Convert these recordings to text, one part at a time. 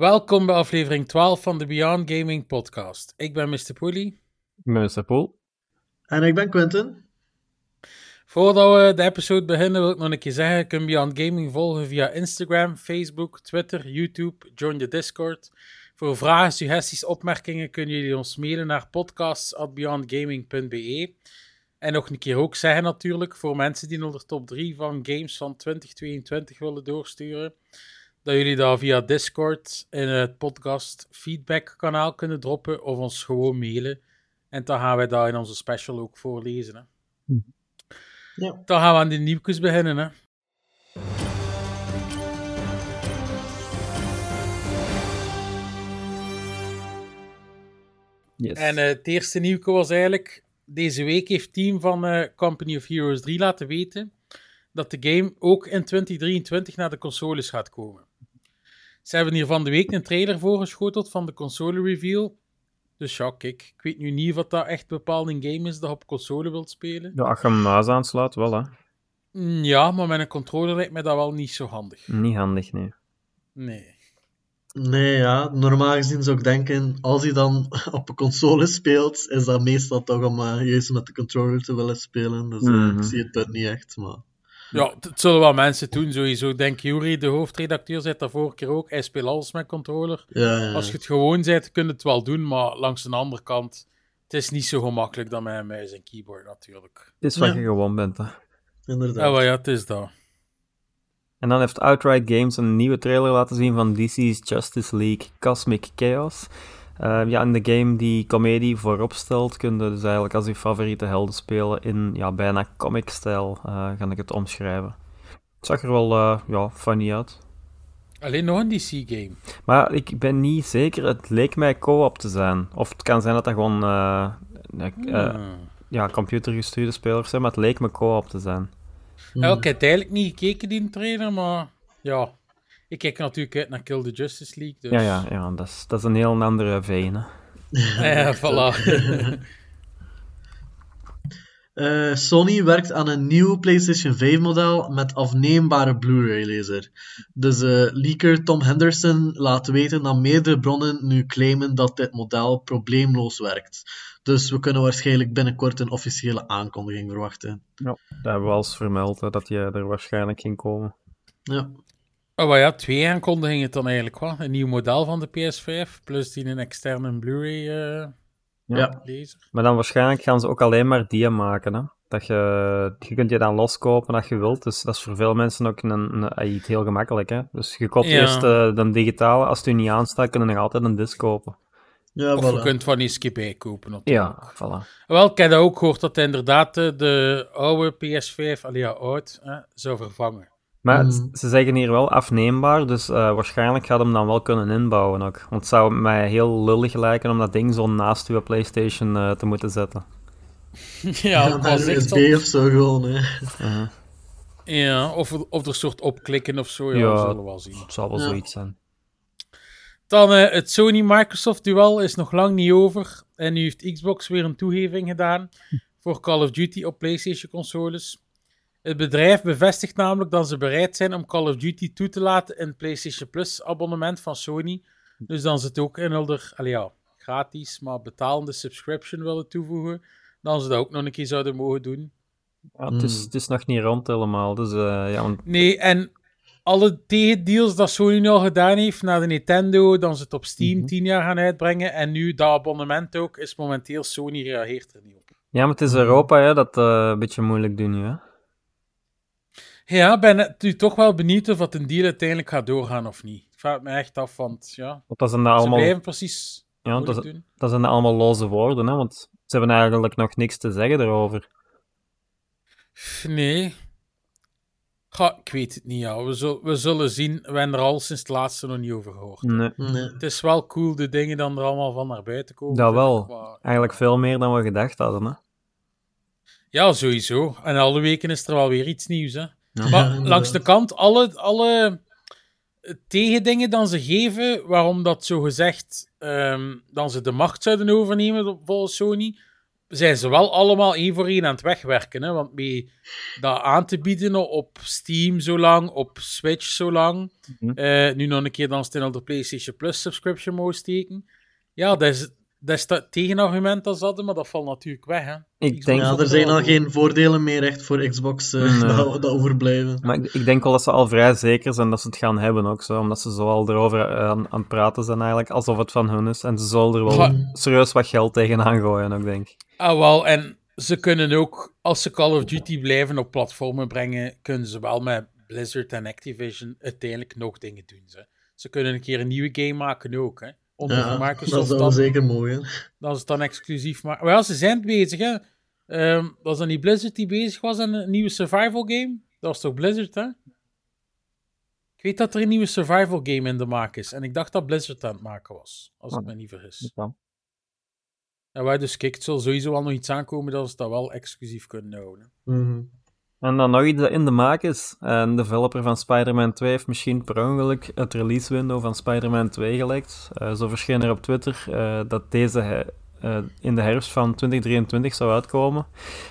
Welkom bij aflevering 12 van de Beyond Gaming podcast. Ik ben Mr. Pooley. Mr. Poel. En ik ben Quentin. Voordat we de episode beginnen wil ik nog een keer zeggen, je kunt Beyond Gaming volgen via Instagram, Facebook, Twitter, YouTube, join de Discord. Voor vragen, suggesties, opmerkingen kunnen jullie ons mailen naar podcasts.beyondgaming.be. En nog een keer ook zeggen natuurlijk, voor mensen die nog de top 3 van games van 2022 willen doorsturen, dat jullie daar via Discord in het podcast feedback kanaal kunnen droppen of ons gewoon mailen. En dan gaan wij daar in onze special ook voorlezen. Hè. Ja. Dan gaan we aan de nieuwtjes beginnen. Hè. Yes. En eh, het eerste nieuwtje was eigenlijk... Deze week heeft het team van eh, Company of Heroes 3 laten weten dat de game ook in 2023 naar de consoles gaat komen. Ze hebben hier van de week een trailer voorgeschoteld van de console reveal. Dus ja, kijk, ik weet nu niet of dat echt bepaald een game is dat je op console wilt spelen. Ja, als je hem aanslaat, wel hè. Mm, Ja, maar met een controller lijkt mij dat wel niet zo handig. Niet handig, nee. Nee. Nee, ja, normaal gezien zou ik denken, als hij dan op een console speelt, is dat meestal toch om eh, juist met de controller te willen spelen. Dus eh, Mhm. ik zie het er niet echt, maar... Ja, het zullen wel mensen doen, sowieso. Ik Denk Jury, de hoofdredacteur, zei dat vorige keer ook. Hij speelt alles met controller. Ja, ja. Als je het gewoon bent, kun je het wel doen, maar langs de andere kant, het is niet zo gemakkelijk dan met een muis en keyboard natuurlijk. Het is wat Ja. je gewoon bent, hè. inderdaad. Ja, maar ja, het is dat. En dan heeft Outright Games een nieuwe trailer laten zien van DC's Justice League Cosmic Chaos. Eh, ja, in de game die comedie voorop stelt, kun je dus eigenlijk als je favoriete helden spelen in ja, bijna comic-stijl, eh ga ik het omschrijven. Het zag er wel eh, ja, funny uit. Alleen nog een DC-game. Maar ik ben niet zeker, het leek mij co-op te zijn. Of het kan zijn dat dat gewoon eh, Hmm. ja, computergestuurde spelers zijn, maar het leek me co-op te zijn. Ja, ik heb het eigenlijk niet gekeken, die trailer, maar ja. Ik kijk natuurlijk uit naar Kill the Justice League, dus... Ja, ja, ja dat, is, dat is een heel andere vein. Hè. Ja, voilà. Eh, Sony werkt aan een nieuw PlayStation 5-model met afneembare Blu-ray-lezer. Dus eh, leaker Tom Henderson laat weten dat meerdere bronnen nu claimen dat dit model probleemloos werkt. Dus we kunnen waarschijnlijk binnenkort een officiële aankondiging verwachten. Ja, dat hebben we al eens vermeld, hè, dat die er waarschijnlijk ging komen. Ja. Oh, maar ja, twee aankondigingen dan eigenlijk wel. Een nieuw model van de PS5, plus die een externe Blu-ray eh, Ja. lezer. Maar dan waarschijnlijk gaan ze ook alleen maar die maken. Hè? Dat je, je kunt je dan loskopen als je wilt. Dus dat is voor veel mensen ook een, een, eh, iets heel gemakkelijk. Hè? Dus je koopt Ja. eerst eh, de digitale. Als het u niet aanstaat, kun je nog altijd een disc kopen. Ja, Of je kunt van die skip bijkopen natuurlijk. Ja, voilà. Wel, ik heb ook gehoord dat hij inderdaad de oude PS5, al ja, oud, hè, zou vervangen. Maar Mm. ze zeggen hier wel afneembaar, dus eh, waarschijnlijk gaat hem dan wel kunnen inbouwen ook. Want het zou mij heel lullig lijken om dat ding zo naast uw PlayStation eh, te moeten zetten. ja, Ja, echt USB of zo gewoon, hè. Uh-huh. ja of, er- of er een soort opklikken of zo, ja, Ja. we zullen we wel zien. Het zal wel Ja. zoiets zijn. Dan eh, het Sony-Microsoft-duel is nog lang niet over. En nu heeft Xbox weer een toegeving gedaan voor Call of Duty op PlayStation-consoles. Het bedrijf bevestigt namelijk dat ze bereid zijn om Call of Duty toe te laten in het PlayStation Plus abonnement van Sony. Dus dan ze het ook in er, allee ja, gratis, maar betalende subscription willen toevoegen, dan ze dat ook nog een keer zouden mogen doen. Ja, het, is, Mm. het is nog niet rond helemaal, dus eh, ja, want Nee, en alle tegendeals dat Sony nu al gedaan heeft naar de Nintendo, dan ze het op Steam Mhm. 10 jaar gaan uitbrengen, en nu dat abonnement ook, is momenteel Sony reageert er niet op. Ja, maar het is Europa hè, dat eh, een beetje moeilijk doen nu. Hè? Ja, ik ben nu toch wel benieuwd of dat een deal uiteindelijk gaat doorgaan of niet. Ik vraag het me echt af, want ja, Want dat zijn ze allemaal, blijven precies ja, dat, doen. dat zijn allemaal loze woorden. Hè? Want Ze hebben eigenlijk nog niks te zeggen erover. Nee. Ga, ik weet het niet, ja. We, zul- we zullen zien. We hebben er al sinds het laatste nog niet over gehoord. Nee. Nee. Het is wel cool, de dingen dan er allemaal van naar buiten komen. Dat wel. Eigenlijk veel meer dan we gedacht hadden. Hè? Ja, sowieso. En alle weken is er wel weer iets nieuws, hè. Ja. Maar Ja, langs de kant, alle, alle tegendingen dan ze geven, waarom dat zo gezegd ehm, dan ze de macht zouden overnemen volgens Sony, zijn ze wel allemaal één voor één aan het wegwerken. Hè? Want mee dat aan te bieden op Steam zo lang, op Switch zo lang, Mhm. eh, nu nog een keer dan snel de PlayStation Plus subscription mode steken. Ja, dat is, dat is dat tegenargument dat ze hadden, maar dat valt natuurlijk weg. Hè? Ik Xbox denk- Ja, er zijn al geen voordelen meer echt voor Xbox Nee. dat, dat overblijven. Maar ik, ik denk wel dat ze al vrij zeker zijn dat ze het gaan hebben ook. Zo, omdat ze zo al erover eh, aan, aan het praten zijn eigenlijk, alsof het van hun is. En ze zullen er wel Ja. serieus wat geld tegenaan gooien ook, denk ik. Ah, wel, en ze kunnen ook, als ze Call of Duty blijven op platformen brengen, kunnen ze wel met Blizzard en Activision uiteindelijk nog dingen doen. Ze, ze kunnen een keer een nieuwe game maken ook, hè. Onder Ja, dat Microsoft zou dan, zeker mooi zijn. dat is het dan exclusief maken. Maar ja, ze zijn bezig, hè. Ehm, was dan niet Blizzard die bezig was aan een nieuwe survival game? Dat was toch Blizzard, hè? Ik weet dat er een nieuwe survival game in de maak is. En ik dacht dat Blizzard aan het maken was, als ik Oh. me niet vergis. Dat. En wij dus, kijk, het zal sowieso wel nog iets aankomen dat ze dat wel exclusief kunnen houden. Mhm. En dan nog iets dat in de maak is. Een developer van Spider-Man 2 heeft misschien per ongeluk het release window van Spider-Man 2 gelekt. Eh, zo verscheen er op Twitter eh, dat deze eh, in de herfst van 2023 zou uitkomen.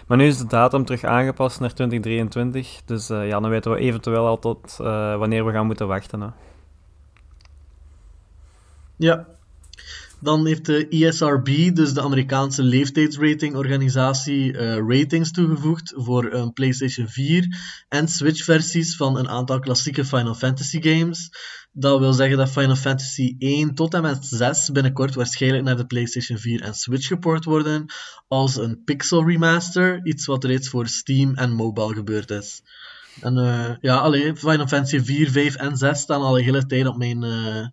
Maar nu is de datum terug aangepast naar 2023. Dus eh, ja, dan weten we eventueel al tot eh, wanneer we gaan moeten wachten. Hè. Ja. Dan heeft de ESRB, dus de Amerikaanse leeftijdsratingorganisatie, eh, ratings toegevoegd voor een PlayStation 4 en Switch-versies van een aantal klassieke Final Fantasy games. Dat wil zeggen dat Final Fantasy 1 tot en met 6 binnenkort waarschijnlijk naar de PlayStation 4 en Switch geport worden als een pixel remaster, iets wat reeds voor Steam en mobile gebeurd is. En eh, ja, alleen Final Fantasy 4, 5 en 6 staan al een hele tijd op mijn eh,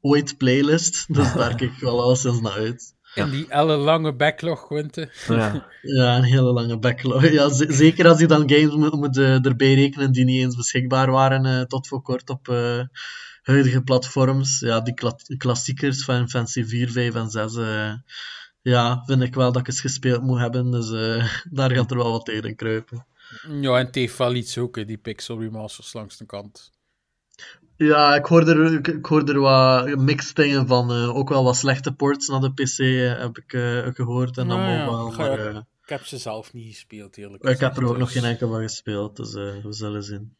ooit playlist. Dus daar kijk ik wel al sinds naar uit. En die ellenlange backlog, Quinte. Ja. Ja, een hele lange backlog. Ja, zeker als je dan games moet, moet erbij rekenen die niet eens beschikbaar waren eh, tot voor kort op eh, huidige platforms. Ja, die kla- klassiekers van Fantasy 4, 5 en 6. eh, ja, vind ik wel dat ik eens gespeeld moet hebben. Dus eh, daar gaat er wel wat tijd in kruipen. Ja, en wel iets ook, hè, die pixel remasters langs de kant. Ja, ik hoorde er, ik, er wat mixed dingen van. eh, ook wel wat slechte ports naar de PC heb ik eh, gehoord. En dan Nou ja, mobile. Maar, eh, Ik heb ze zelf niet gespeeld, eerlijk ik heb er ook nog geen enkel van gespeeld. Dus we zullen zien.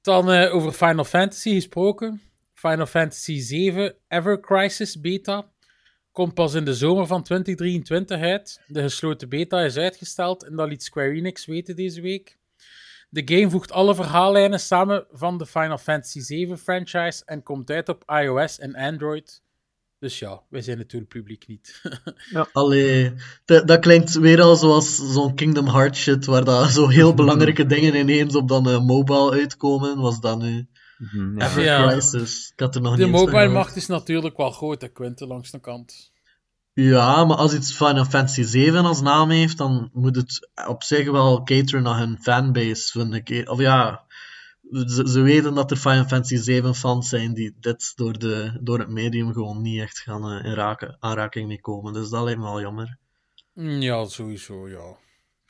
Dan over Final Fantasy gesproken. Final Fantasy 7 Ever Crisis Beta komt pas in de zomer van 2023 uit. De gesloten beta is uitgesteld en dat liet Square Enix weten deze week. De game voegt alle verhaallijnen samen van de Final Fantasy 7 franchise en komt uit op iOS en Android. Dus ja, wij zijn natuurlijk publiek niet. Allee, dat, dat klinkt weer al zoals zo'n Kingdom Hearts shit, waar dat zo heel belangrijke dingen ineens op dan eh, mobile uitkomen. Was dat nu? Mhm, ja. Ever Ja. Crisis. Ik had er nog De niet mobile macht is natuurlijk wel groot, hè, Quinte, langs de kant. Ja, maar als iets Final Fantasy 7 als naam heeft, dan moet het op zich wel cateren naar hun fanbase, vind ik. Of ja, ze, weten dat er Final Fantasy 7 fans zijn die dit door, de, door het medium gewoon niet echt gaan eh, in raken, aanraking mee komen. Dus dat lijkt me wel jammer. Mm, Ja, sowieso, ja.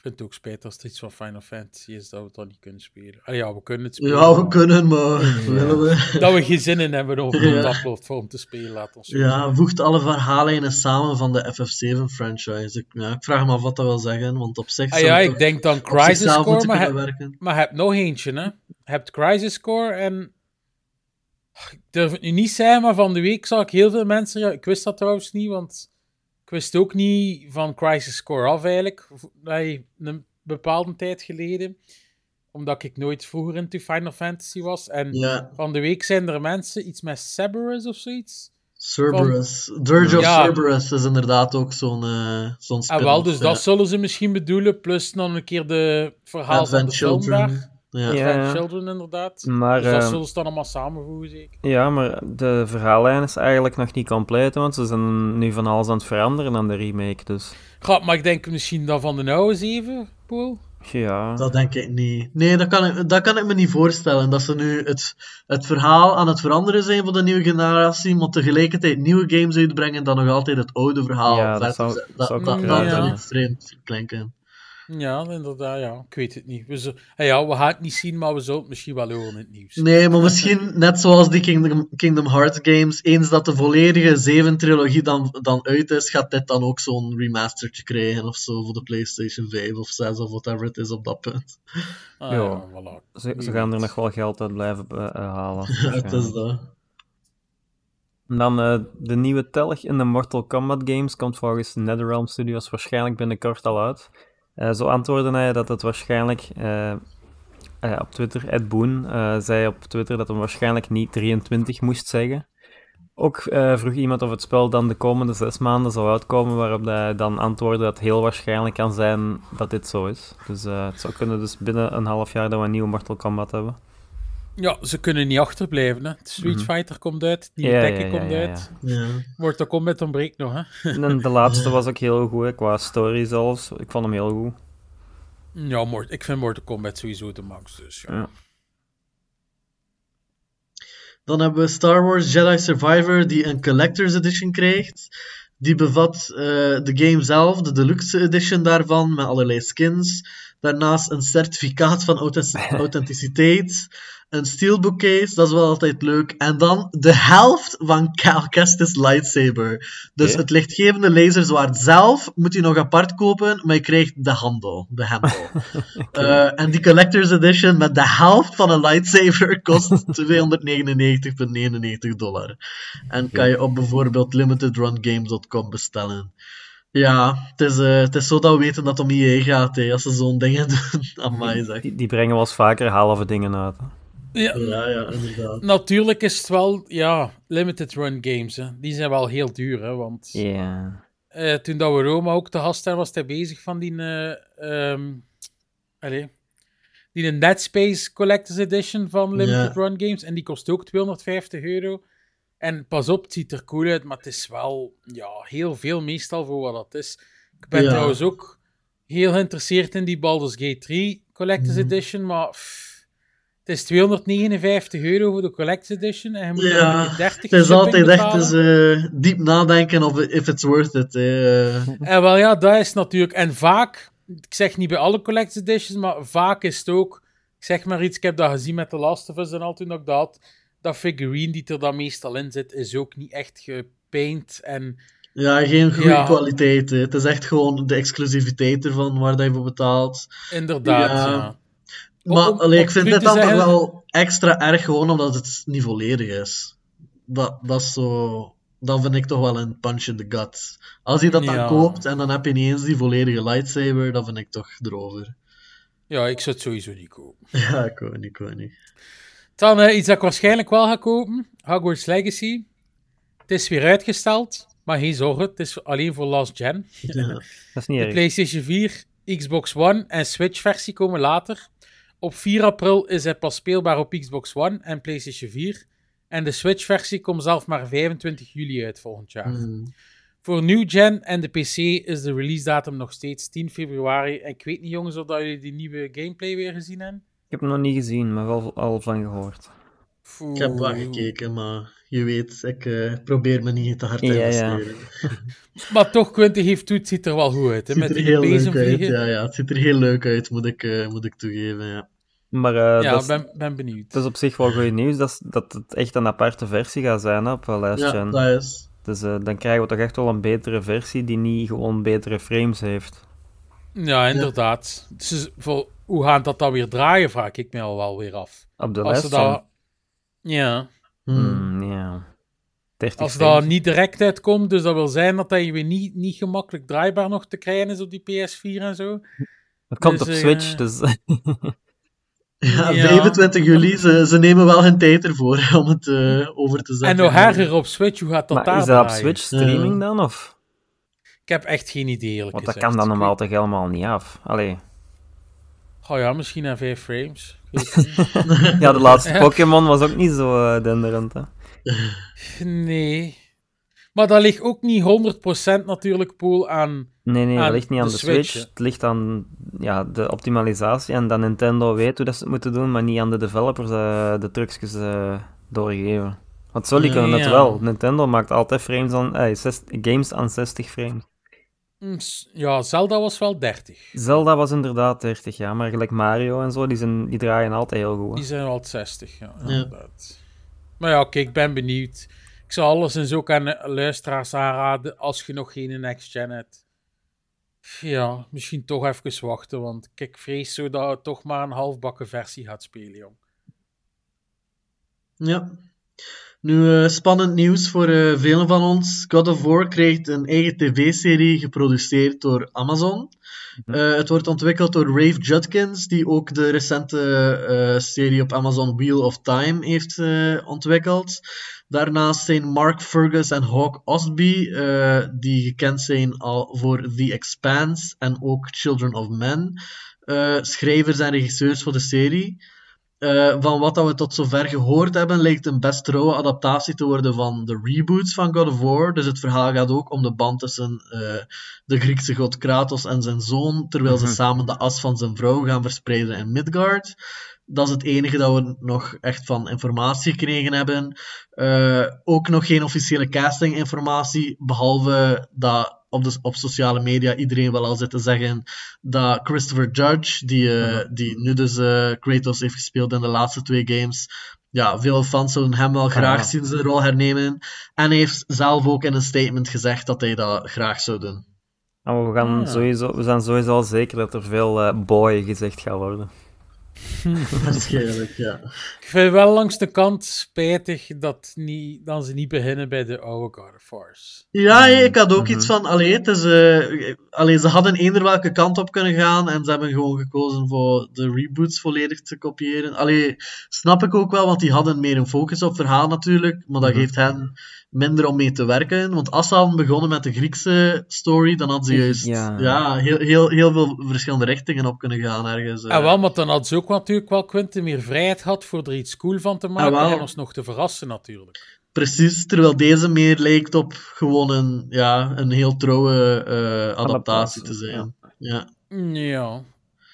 Ik vind het ook spijt als het iets van Final Fantasy is dat we het dan niet kunnen spelen. Ah ja, we kunnen het spelen. Ja, we kunnen, maar willen we? Dat we geen zin in hebben om op Ja. dat platform te spelen, laat ons Ja, voegt alle verhaallijnen samen van de FF7-franchise. Ik, ja, ik vraag me af wat dat wil zeggen, want op zich Ah ja, ik denk dan Crisis Core, maar heb, werken. maar heb nog eentje, hè. Je hebt Crisis Core en... Ik durf het nu niet zeggen, maar van de week zag ik heel veel mensen... Ja, ik wist dat trouwens niet, want ik wist ook niet van Crisis Core af eigenlijk. nee, Een bepaalde tijd geleden. Omdat ik nooit vroeger into Final Fantasy was. En Ja, van de week zijn er mensen, iets met Cerberus of zoiets. Cerberus. Dirge of Ja. Cerberus is inderdaad ook zo'n zo'n Ah, wel, dus ja. dat zullen ze misschien bedoelen. Plus nog een keer de verhaal van de Advent film Children. daar. Ja. Ja. Children inderdaad. Maar, dus dat eh, zullen ze dan allemaal samenvoegen, zeker? Ja, maar de verhaallijn is eigenlijk nog niet compleet, want ze zijn nu van alles aan het veranderen aan de remake, dus... Ga, maar ik denk misschien dan van de oude zeven, Paul? Ja, Dat denk ik niet. Nee, dat kan ik, dat kan ik me niet voorstellen. Dat ze nu het, het verhaal aan het veranderen zijn voor de nieuwe generatie, maar tegelijkertijd nieuwe games uitbrengen dan nog altijd het oude verhaal. Ja, dat zou- zetten. zou dat, dat, dat ja. vreemd klinken. Ja, inderdaad, ja. Ik weet het niet. We, zo- Ah ja, we gaan het niet zien, maar we zullen het misschien wel horen in het nieuws. Nee, maar misschien net zoals die Kingdom, Kingdom Hearts games, eens dat de volledige 7-trilogie dan, dan uit is, gaat dit dan ook zo'n remastertje krijgen of zo voor de PlayStation 5 of 6 of whatever het is op dat punt. Ah, Ja. ja, voilà. ze, ze gaan er nog wel geld uit blijven eh, eh, halen. het is dat. En dan eh, de nieuwe telg in de Mortal Kombat games komt volgens NetherRealm Studios waarschijnlijk binnenkort al uit. Eh, zo antwoordde hij dat het waarschijnlijk eh, eh, op Twitter, Ed Boon, eh, zei op Twitter dat hij waarschijnlijk niet 23 moest zeggen. Ook vroeg iemand of het spel dan de komende zes maanden zou uitkomen, waarop hij dan antwoordde dat het heel waarschijnlijk kan zijn dat dit zo is. Dus het zou kunnen dus binnen een half jaar dat we een nieuwe Mortal Kombat hebben. Ja, ze kunnen niet achterblijven. Hè. Street Mhm. Fighter komt uit, nieuwe Ja, ja, Tekken ja, komt ja, ja. uit. Ja. Mortal Kombat ontbreekt nog, hè. En de laatste was ook heel goed, hè, qua story zelfs. Ik vond hem heel goed. Ja, Mort ik vind Mortal Kombat sowieso de max, dus ja. Ja. Dan hebben we Star Wars Jedi Survivor, die een Collector's Edition krijgt. Die bevat eh, de game zelf, de deluxe edition daarvan, met allerlei skins. Daarnaast een certificaat van authentic- authenticiteit. Een steelbook case, dat is wel altijd leuk. En dan de helft van Cal Kestis lightsaber. Dus het lichtgevende laserzwaard zelf moet je nog apart kopen, maar je krijgt de handel, de handle. Eh, en die Collector's Edition met de helft van een lightsaber kost 299,99 dollar. En kan je op bijvoorbeeld limitedrungames.com bestellen. Ja, het is, eh, het is zo dat we weten dat het om EA gaat, hè, als ze zo'n dingen doen. Amai, zeg. Die, die brengen wel eens vaker halve dingen uit. hè. Ja, Ja, ja, inderdaad. Natuurlijk is het wel, ja, limited run games, hè. Die zijn wel heel duur, hè, want... Ja. Eh, toen dat we Roma ook te gast hadden, was hij bezig van die... eh ehm allee, die een Dead Space Collector's Edition van Limited Ja. Run Games. En die kost ook 250 euro. En pas op, het ziet er cool uit, maar het is wel ja, heel veel meestal voor wat dat is. Ik ben Ja. trouwens ook heel geïnteresseerd in die Baldur's Gate 3 Collector's Mhm. Edition, maar pff, is 259 euro voor de Collector's Edition en je moet Ja, er een keer 30 Het is altijd echt eens, eh, diep nadenken of if it's worth it. Eh, En wel ja, dat is natuurlijk. En vaak, ik zeg niet bij alle collector's editions, maar vaak is het ook. Ik zeg maar iets, ik heb dat gezien met The Last of Us en al toen dat ik dat had. Dat figurine die er dan meestal in zit, is ook niet echt gepaint. En Ja, geen goede Ja. kwaliteit. hè. Het is echt gewoon de exclusiviteit ervan waar dat je voor betaalt. inderdaad, Ja. ja. Maar om- allee, om ik vind dit dan toch wel extra erg gewoon omdat het niet volledig is. Dat, dat is zo... Dan vind ik toch wel een punch in the gut. Als je dat dan Ja. koopt en dan heb je niet eens die volledige lightsaber, dan vind ik toch erover. Ja, ik zou het sowieso niet kopen. Ja, ik weet niet, ik weet niet. Dan iets dat ik waarschijnlijk wel ga kopen: Hogwarts Legacy. Het is weer uitgesteld, maar geen zorgen, het is alleen voor last gen. Ja. Dat is niet De erg. PlayStation 4, Xbox One en Switch-versie komen later. Op 4 april is hij pas speelbaar op Xbox One en PlayStation 4. En de Switch-versie komt zelf maar 25 juli uit volgend jaar. Mm. Voor New Gen en de PC is de release datum nog steeds 10 februari. En ik weet niet, jongens, of dat jullie die nieuwe gameplay weer gezien hebben. Ik heb hem nog niet gezien, maar wel al van gehoord. Oeh. Ik heb wel gekeken, maar je weet, ik eh, probeer me niet te hard te Ja, ja. investeren. Maar toch, Quinty heeft toe, het ziet er wel goed uit. Hè? Het Met ziet er die heel leuk uit, ja, ja. Het ziet er heel leuk uit, moet ik, eh, moet ik toegeven, ja. Maar eh, Ja, dat, is, ben, ben benieuwd. dat is op zich wel goed nieuws, dat, dat het echt een aparte versie gaat zijn hè, op eh, Last Ja, dat is... Dus eh, dan krijgen we toch echt wel een betere versie die niet gewoon betere frames heeft. Ja, inderdaad. Dus voor, hoe gaat dat dan weer draaien, vraag ik me al wel weer af. Op de Als Last dat... Ja. Hmm. Hmm, ja. 30 Als frames. dat niet direct uitkomt, dus dat wil zijn dat hij weer niet, niet gemakkelijk draaibaar nog te krijgen is op die PS4 en zo. Het komt dus, op Switch, dus Ja, Ja. 25 juli, ze, ze nemen wel hun tijd ervoor om het eh, over te zetten. En nog erger op Switch, hoe gaat dat maar daar is dat op? Switch streaming dan? Of? Ik heb echt geen idee, eerlijk Want dat gezegd. kan dan normaal toch helemaal niet af? Allee, Oh ja, misschien aan 5 frames. Ja, de laatste Pokémon was ook niet zo eh, denderend, hè. nee. Maar dat ligt ook niet 100% natuurlijk, Poel, aan... Nee, nee, Aan dat ligt niet aan de de, Switch. Het ligt aan ja, de optimalisatie en dat Nintendo weet hoe dat ze het moeten doen, maar niet aan de developers eh, de trucjes eh, doorgeven. Want Sony Ja. kunnen Ja. wel. Nintendo maakt altijd frames aan, eh, zes- games aan 60 frames. Mm, Ja, Zelda was wel 30. Zelda was inderdaad 30, ja, maar gelijk Mario en zo, die, zijn, die draaien altijd heel goed. Die zijn al 60, ja, inderdaad. Maar ja, kijk, ik ben benieuwd. Ik zou alleszins ook aan de luisteraars aanraden, als je nog geen next gen hebt. Ja, misschien toch even wachten, want kijk, vrees zo dat het toch maar een halfbakken versie gaat spelen, jong. Ja. Nu, eh, spannend nieuws voor eh, velen van ons. God of War krijgt een eigen tv-serie geproduceerd door Amazon. Eh, het wordt ontwikkeld door Rafe Judkins, die ook de recente serie op Amazon Wheel of Time heeft ontwikkeld. Daarnaast zijn Mark Fergus en Hawk Ostby, eh, die gekend zijn al voor The Expanse en ook Children of Men, schrijvers en regisseurs voor de serie. Eh, van wat dat we tot zover gehoord hebben, lijkt een best trouwe adaptatie te worden van de reboots van God of War. Dus het verhaal gaat ook om de band tussen eh, de Griekse god Kratos en zijn zoon, terwijl ze samen de as van zijn vrouw gaan verspreiden in Midgard. Dat is het enige dat we nog echt van informatie gekregen hebben. Eh, ook nog geen officiële castinginformatie, behalve dat op, de, op sociale media iedereen wel al zit te zeggen dat Christopher Judge, die, eh, die nu dus eh, Kratos heeft gespeeld in de laatste twee games, ja, veel fans zouden hem wel graag ja. zien zijn rol hernemen. En hij heeft zelf ook in een statement gezegd dat hij dat graag zou doen. En we, gaan Ah. sowieso, we zijn sowieso al zeker dat er veel eh, boy gezegd gaat worden. Waarschijnlijk, ja. Ik vind wel langs de kant spijtig dat, niet, dat ze niet beginnen bij de oude God of Wars. Ja, ik had ook iets van, allee, het is, eh, allee, ze hadden eender welke kant op kunnen gaan en ze hebben gewoon gekozen voor de reboots volledig te kopiëren. Allee, snap ik ook wel, want die hadden meer een focus op verhaal natuurlijk, maar dat Mhm. geeft hen minder om mee te werken. Want als ze hadden begonnen met de Griekse story, dan hadden ze juist Ja. ja. heel, heel, heel veel verschillende richtingen op kunnen gaan ergens. eh. En wel, maar dan had ze ook natuurlijk wel Quentin meer vrijheid gehad voor er iets cool van te maken Ah, wel. en ons nog te verrassen natuurlijk. Precies, terwijl deze meer lijkt op gewoon een, ja, een heel trouwe eh, adaptatie te zijn. Ja. Ja,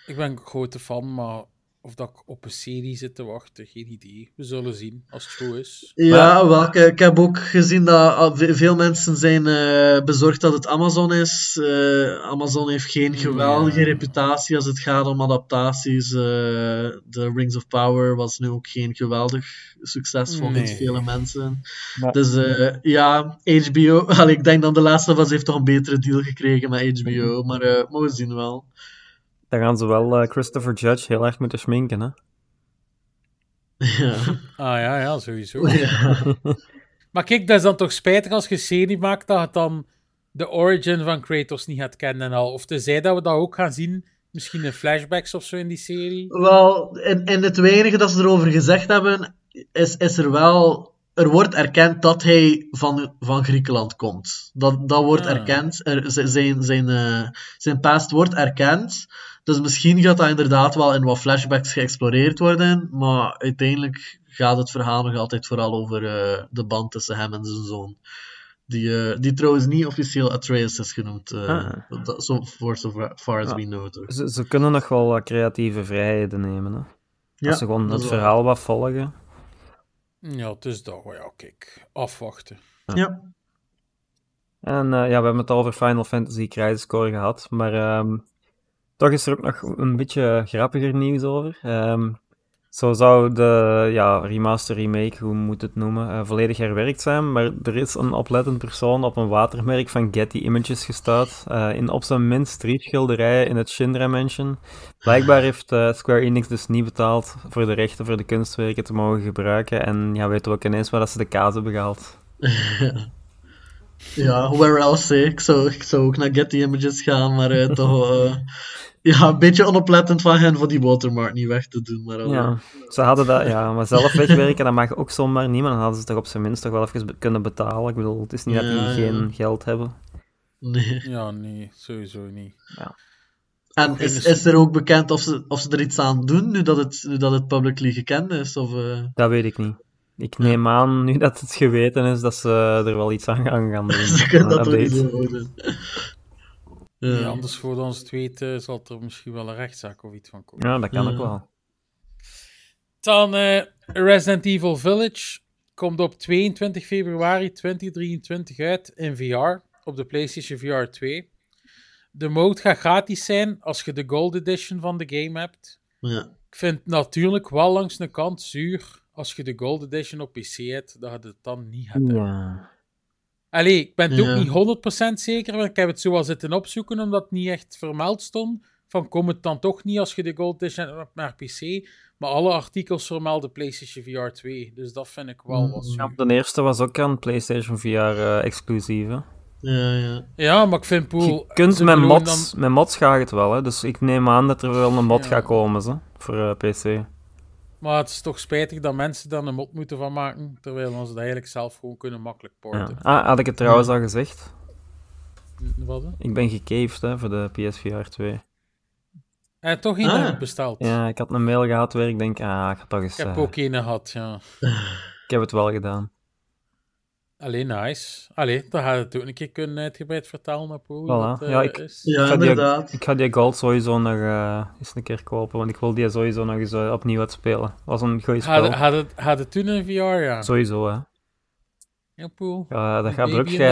ik ben een grote fan, maar of dat ik op een serie zit te wachten, geen idee. We zullen zien als het goed is. Ja, wel, ik, ik heb ook gezien dat ve- veel mensen zijn eh, bezorgd dat het Amazon is. Eh, Amazon heeft geen geweldige reputatie als het gaat om adaptaties. Eh, de Rings of Power was nu ook geen geweldig succes volgens Nee. vele mensen. Maar- Dus eh, ja, HBO. Allee, ik denk dat de laatste was heeft toch een betere deal gekregen met HBO. Maar, eh, maar we zien wel. Dan gaan ze wel eh, Christopher Judge heel erg moeten schminken, hè? Ja. Ah ja, ja, sowieso. Maar kijk, dat is dan toch spijtig als je een serie maakt dat het dan de origin van Kratos niet gaat kennen en al. Of tenzij dat we dat ook gaan zien, misschien in flashbacks of zo in die serie. Wel, in, in het weinige dat ze erover gezegd hebben, is, is er wel. Er wordt erkend dat hij van, van Griekenland komt. Dat, dat wordt Ah. erkend. Er, zijn, zijn, eh, zijn past wordt erkend. Dus misschien gaat dat inderdaad wel in wat flashbacks geëxploreerd worden. Maar uiteindelijk gaat het verhaal nog altijd vooral over eh, de band tussen hem en zijn zoon. Die, eh, die trouwens niet officieel Atreus is genoemd. eh Ah. dat- so, for so far as Ja. we know. toch. Ze, ze kunnen nog wel wat creatieve vrijheden nemen, hè? Ja, Als ze gewoon dat het wel- verhaal wat volgen. Ja, het is dat. Ja, kijk. Afwachten. Ja. En eh, ja, we hebben het al over Final Fantasy Crisis Core gehad, maar ehm, toch is er ook nog een beetje grappiger nieuws over. Ehm, zo zou de ja, remaster, remake, hoe moet het noemen, eh, volledig herwerkt zijn, maar er is een oplettend persoon op een watermerk van Getty Images gestaat, eh, in op zijn minst schilderijen in het Shinra Mansion. Blijkbaar heeft eh, Square Enix dus niet betaald voor de rechten voor de kunstwerken te mogen gebruiken, en ja, weten we ook ineens waar dat ze de kaas hebben gehaald. Ja, where else, hè? Ik zou, ik zou ook naar Getty Images gaan, maar eh, toch... eh, ja, een beetje onoplettend van hen voor die watermark niet weg te doen. Maar, eh, Ja, ze hadden dat, ja, maar zelf wegwerken, dat mag ook zomaar niet, maar dan hadden ze toch op zijn minst toch wel even kunnen betalen. Ik bedoel, het is niet dat Ja, die ja. geen geld hebben. Nee. Ja, nee, sowieso niet. En Nog is, is er ook bekend of ze, of ze er iets aan doen, nu dat het, nu dat het publicly gekend is? Of, eh, Dat weet ik niet. Ik neem aan, nu dat het geweten is, dat ze er wel iets aan gaan gaan doen. ze kunnen Een dat toch niet houden. Ja, Ja. anders voor ons het weten zal er misschien wel een rechtszaak of iets van komen. Ja, dat kan Ja. ook wel. Dan eh, Resident Evil Village komt op 22 februari 2023 uit in VR op de PlayStation VR 2. De mode gaat gratis zijn als je de Gold Edition van de game hebt. Ja. Ik vind het natuurlijk wel langs de kant zuur als je de Gold Edition op PC hebt, dat je het dan niet hebt. Ja. Allee, ik ben het Ja. ook niet 100% zeker, want ik heb het zo wel zitten opzoeken, omdat het niet echt vermeld stond. Van, kom het dan toch niet als je de Gold Edition hebt naar PC? Maar alle artikels vermelden PlayStation VR 2, dus dat vind ik wel wat Ja, de eerste was ook aan PlayStation VR eh, exclusief. hè. Ja, ja. Ja, maar ik vind Poel... Je kunt met mods, met mods gaat het wel, hè. dus ik neem aan dat er wel een mod Ja. gaat komen ze, voor eh, PC. Maar het is toch spijtig dat mensen daar een mod moeten van maken, terwijl ze dat eigenlijk zelf gewoon kunnen makkelijk Ja. porten. Ah, had ik het trouwens al gezegd? Wat? hè? Ik ben gecaved hè, voor de PSVR 2. En toch geen Ah. besteld. Ja, ik had een mail gehad waar ik denk, ah, ik ga toch eens... Ik heb eh, ook een gehad, ja. ik heb het wel gedaan. Allee, nice. Allee, dan gaat het ook een keer kunnen uitgebreid vertellen op hoe Voilà. dat eh, Ja, ik- is. ja ik, ga die, inderdaad. ik ga die Gold sowieso nog eh, eens een keer kopen, want ik wil die sowieso nog eens eh, opnieuw uitspelen. was een goed spel. Had, had, het, had het toen een VR, ja? Sowieso, hè. Ja, poel. Ja, dat Een gaat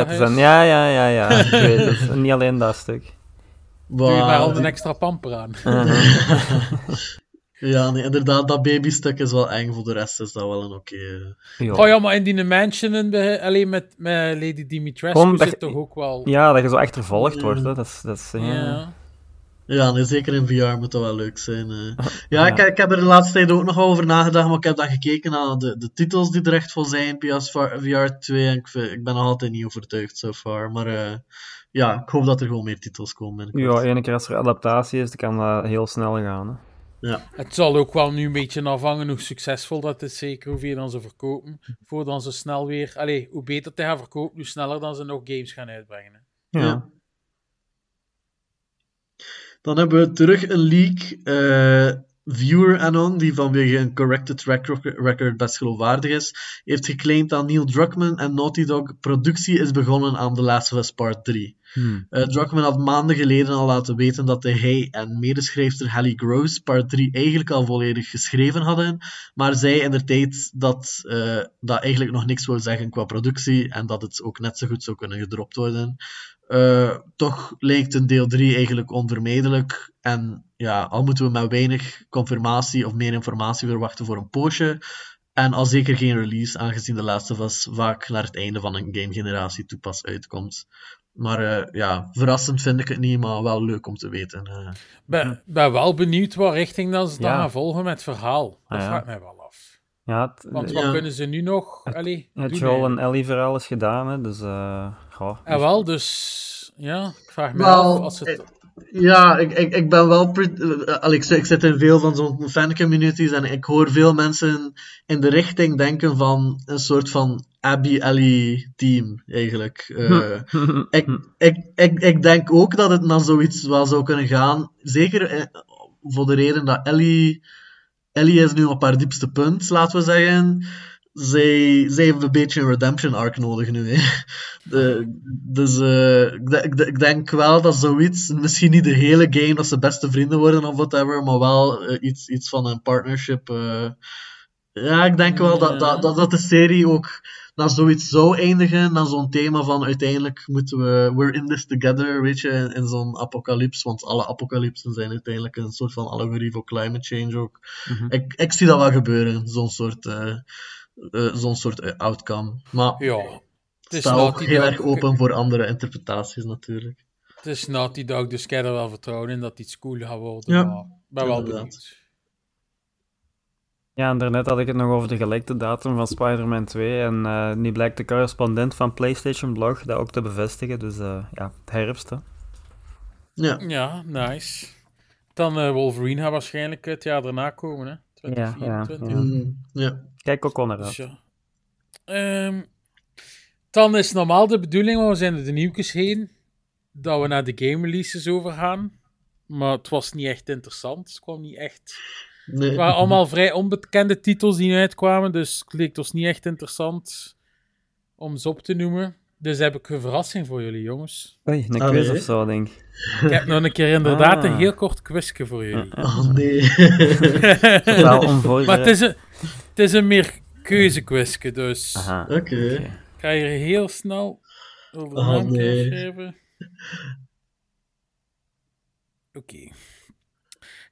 dat zijn. Ja, ja, ja, ja. Ik weet het. En niet alleen dat stuk. Doe je maar al een extra pamper aan. Ja, nee, inderdaad, dat babystuk is wel eng. Voor de rest is dat wel een oké. eh. Ja. Oh ja, maar in die mansion, alleen met, met Lady Dimitrescu dat zit toch ook wel... ja, dat je zo achtervolgd wordt, hè. Dat is... Dat is ja. Ja. Ja, nee, zeker in VR moet dat wel leuk zijn. eh. Ja, Ja. Ik, ik heb er de laatste tijd ook nog over nagedacht, maar ik heb dan gekeken naar de, de titels die er echt voor zijn, PS VR 2, en ik, vind- ik ben nog altijd niet overtuigd so far. Maar eh, ja, ik hoop dat er gewoon meer titels komen. Ja, ene keer als er adaptatie is, dan kan dat heel snel gaan, hè. Het zal ook wel nu een beetje afhangen hoe succesvol dat is, zeker hoeveel dan ze verkopen. Voordat ze snel weer... Allee, hoe beter te gaan verkopen, hoe sneller dan ze nog games gaan uitbrengen. hè. Ja. Ja. Dan hebben we terug een leak. eh, viewer Anon, die vanwege een corrected track rec- record best geloofwaardig is, heeft geclaimd dat Neil Druckmann en Naughty Dog productie is begonnen aan The Last of Us Part 3. Hmm. Eh, had maanden geleden al laten weten dat hij en medeschrijfster Hallie Gross Part 3 eigenlijk al volledig geschreven hadden, maar zei in de tijd dat eh, dat eigenlijk nog niks wil zeggen qua productie en dat het ook net zo goed zou kunnen gedropt worden. Eh, toch lijkt een deel 3 eigenlijk onvermijdelijk. En ja, al moeten we met weinig confirmatie of meer informatie verwachten voor een poosje. En al zeker geen release, aangezien de laatste was vaak naar het einde van een gamegeneratie toe pas uitkomt. Maar eh, ja, verrassend vind ik het niet, maar wel leuk om te weten. eh. ben, ben wel benieuwd wat richting dan ze dan Ja. gaan volgen met het verhaal. Dat Ah, ja. vraagt mij wel af. Ja, het, Want het, wat Ja. kunnen ze nu nog... Allee, doen Joel eigenlijk? en Ellie verhaal is gedaan, hè, dus... eh goh. Ja, wel, dus... Ja, ik vraag me Wel, af als het... Ja, ik, ik, ik ben wel. zit- ik zit in veel van zo'n fancommunities en ik hoor veel mensen in de richting denken van een soort van Abby Ellie team, eigenlijk. Eh, ik, ik, ik, ik denk ook dat het naar zoiets wel zou kunnen gaan. Zeker eh, voor de reden dat Ellie. Ellie is nu op haar diepste punt, laten we zeggen. Zij, zij heeft een beetje een redemption arc nodig nu. Hè. De, dus eh, ik, de- ik, de- ik denk wel dat zoiets, misschien niet de hele game dat ze beste vrienden worden of whatever, maar wel iets, iets van een partnership. ja, ik denk wel dat, dat, dat, dat de serie ook naar zoiets zou eindigen, naar zo'n thema van uiteindelijk moeten we, we're in this together, weet je, in, in zo'n apocalyps, want alle apocalypsen zijn uiteindelijk een soort van allegorie voor climate change ook. Mhm. ik, ik zie dat wel gebeuren, zo'n soort, eh, eh, zo'n soort eh, outcome. Maar Ja, het is sta ook heel erg open voor andere interpretaties natuurlijk. Het is Naughty Dog, dus ik heb er wel vertrouwen in dat iets cool gaat worden. Ja, maar ik ben wel inderdaad. benieuwd. Ja, en daarnet had ik het nog over de gelekte datum van Spider-Man 2. En eh, nu blijkt de correspondent van PlayStation Blog dat ook te bevestigen. Dus eh, ja, het herfst, hè. Ja, Ja, nice. Dan eh, Wolverine gaat waarschijnlijk het jaar daarna komen, hè? 2024. Ja, Mhm. ja. Kijk ook naar Dus ja. Ehm, dan is normaal de bedoeling, want we zijn er de nieuwtjes heen, dat we naar de game releases overgaan. maar het was niet echt interessant. Het kwam niet echt... Nee. Het waren allemaal vrij onbekende titels die nu uitkwamen, dus het leek ons niet echt interessant om ze op te noemen. Dus heb ik een verrassing voor jullie, jongens. Oei, een Allee. quiz of zo, denk ik. Ik heb nog een keer inderdaad een Ah. heel kort quizje voor jullie. Oh nee. Onvoorbereid. maar het is een, het is een meer keuzequizje, dus. Oké. ik ga hier heel snel over de Oh, naam nee. schrijven. Oké.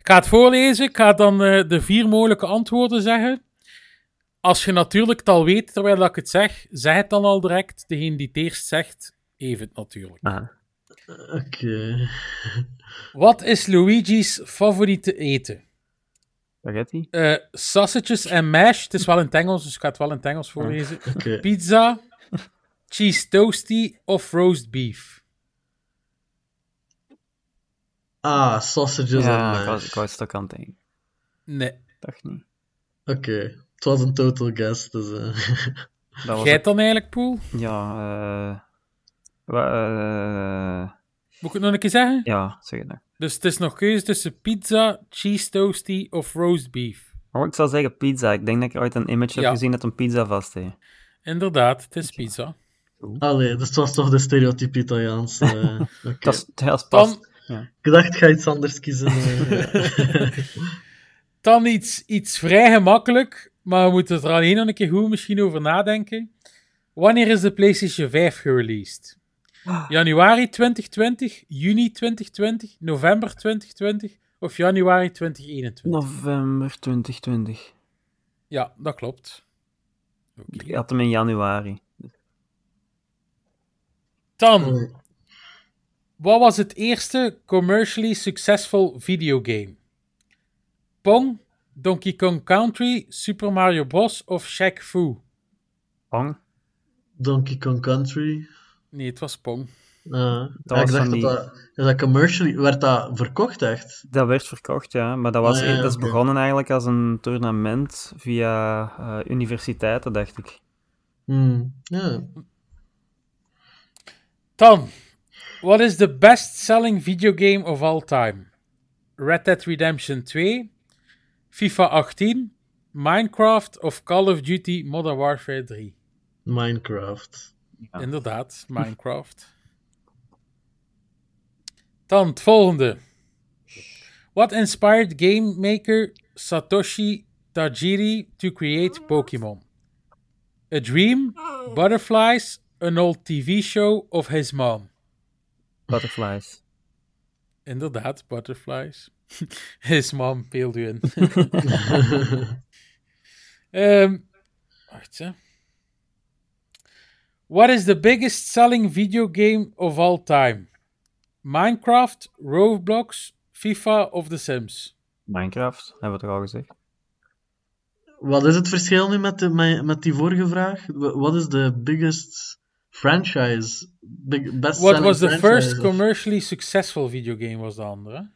Ik ga het voorlezen. Ik ga dan eh, de vier mogelijke antwoorden zeggen. Als je natuurlijk het al weet terwijl ik het zeg, zeg het dan al direct. Degene die het eerst zegt, even het natuurlijk. Ah. Oké. Wat is Luigi's favoriete eten? Spaghetti? Eh sausages en mash. Het is wel in het Engels, dus ik ga het wel in het Engels voorlezen. Oké. Pizza, cheese toasty of roast beef? Ah, sausages Ja, en ik was, mash. ik was het ook aan het denken. Nee. Dacht niet. Oké. Het was een total guess, dus... eh, Dat was Jij dan eigenlijk, Poel? Ja, eh... eh, Moet ik het nog een keer zeggen? ja, zeg het nog. Dus het is nog keuze tussen pizza, cheese toasty of roast beef. Oh, ik zou zeggen pizza. Ik denk dat ik ooit een image Ja. heb gezien dat een pizza vast heeft. Inderdaad, het is pizza. Allee, dus het was toch de stereotype Italiaans. eh, Oké. Dat is, dat is Dan, pas... Ik dacht, ga iets anders kiezen. eh. dan iets, iets vrij gemakkelijk, maar we moeten er alleen nog een keer goed misschien over nadenken. Wanneer is de PlayStation 5 gereleased? Januari 2020, juni 2020, november 2020 of januari 2021? November 2020. Ja, dat klopt. Ik had hem in januari. Dan, wat was het eerste commercially successful videogame? Pong, Donkey Kong Country, Super Mario Bros. of Shaq Fu? Pong? Donkey Kong Country. Nee, het was Pong. Ah, ja, was ik dacht dat die- dat... Is dat commercially... Werd dat verkocht, echt? Dat werd verkocht, ja. Maar dat, was, Ah, ja, dat is begonnen eigenlijk als een tournament via eh, universiteiten, dacht ik. Hmm. Ja. Dan, what is the best-selling video game of all time? Red Dead Redemption 2, FIFA 18, Minecraft of Call of Duty Modern Warfare 3? Minecraft. Inderdaad, Minecraft. Dan het volgende. What inspired game maker Satoshi Tajiri to create Pokémon? A dream, butterflies, an old TV show of his mom? Butterflies. Inderdaad, butterflies. his mom beeld u in. Ehm, wacht hè. What is the biggest selling video game of all time? Minecraft, Roblox, FIFA of The Sims? Minecraft, hebben we toch al gezegd. Wat is het verschil nu met, de, met, die vorige vraag? Wa- What is the biggest franchise? Best What was the franchise first of- commercially successful video game was de andere?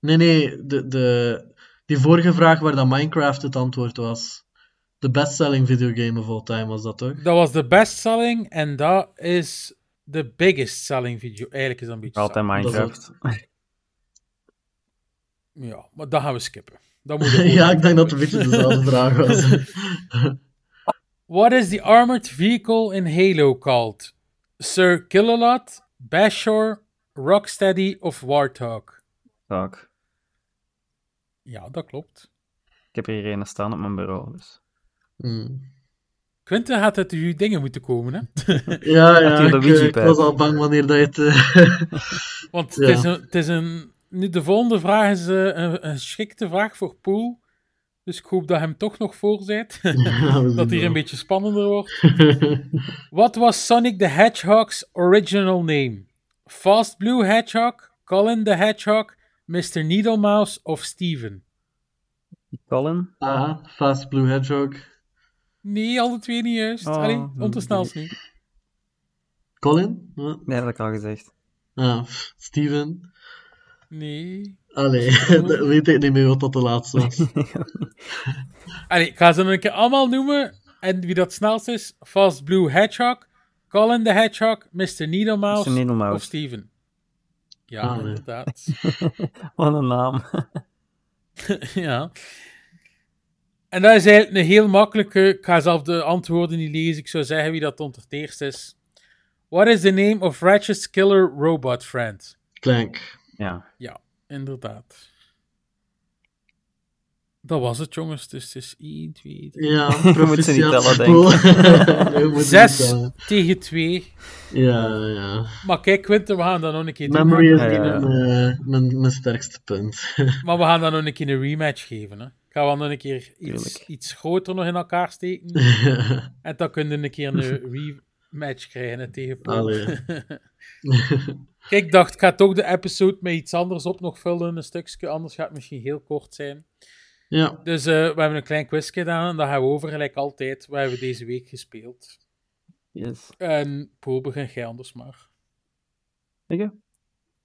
Nee, nee, de, de, die vorige vraag waar dat Minecraft het antwoord was. De best-selling videogame of all time was dat toch? Dat was de best selling en dat is de biggest selling video. Eigenlijk is dat een beetje Altijd saai. Dat is Minecraft. Ja, maar dat gaan we skippen. Dat moet ja, ik denk dat het een beetje dezelfde vraag was. What is the armored vehicle in Halo called? Sir Killalot, Bashor, Rocksteady of Warthog? Ook. Ja, dat klopt. Ik heb hier een staan op mijn bureau, dus... Hmm. Quentin gaat uit uw dingen moeten komen, hè? Ja, ja, ik, eh, ik was al bang wanneer dat je het... eh, Want Ja. het is een... Het is een nu, de volgende vraag is eh, een, een geschikte vraag voor Poel. Dus ik hoop dat hem toch nog voor zien dat hier een beetje spannender wordt. Wat was Sonic the Hedgehog's original name? Fast Blue Hedgehog, Colin the Hedgehog, Mr. Needlemouse of Steven? Colin? Aha, Fast Blue Hedgehog. Nee, alle twee niet juist. Oh, Allee, om te snel nu. Colin? Ja. Nee, dat heb ik al gezegd. Ah, Steven. Nee. Allee, dat weet ik niet meer wat dat de laatste was. Allee, ik ga ze een keer allemaal noemen. En wie dat snelst is, Fast Blue Hedgehog, Colin the Hedgehog, Mr. Needlemouse Mr. Needlemouse. of Steven. Ja, Ah, nee. inderdaad. Wat een naam. ja. En dat is eigenlijk een heel makkelijke. Ik ga zelf de antwoorden niet lezen. Ik zou zeggen wie dat het eerst is. What is the name of Ratchet's killer robot friend? Clank. Ja. Inderdaad. Dat was het, jongens. Dus het is 1, 2, 3. Ja, We moeten ze niet tellen, denk we niet 6 tellen. tegen 2. Ja, ja. Maar kijk, Quinten, we gaan dat nog een keer doen. Memory is Ja, niet mijn, eh, mijn, mijn sterkste punt. Maar we gaan dan nog een keer een rematch geven. Hè. Ik ga wel nog een keer iets, Tuurlijk. iets groter nog in elkaar steken. En dan kunnen we een keer een rematch krijgen tegen. Kijk, ik dacht, ik ga toch de episode met iets anders op nog vullen, een stukje. Anders gaat het misschien heel kort zijn. ja, Dus eh, we hebben een klein quiz gedaan. En daar gaan we over, gelijk altijd. Wat hebben we deze week gespeeld? Yes. En Paul, begin jij anders maar. Ik?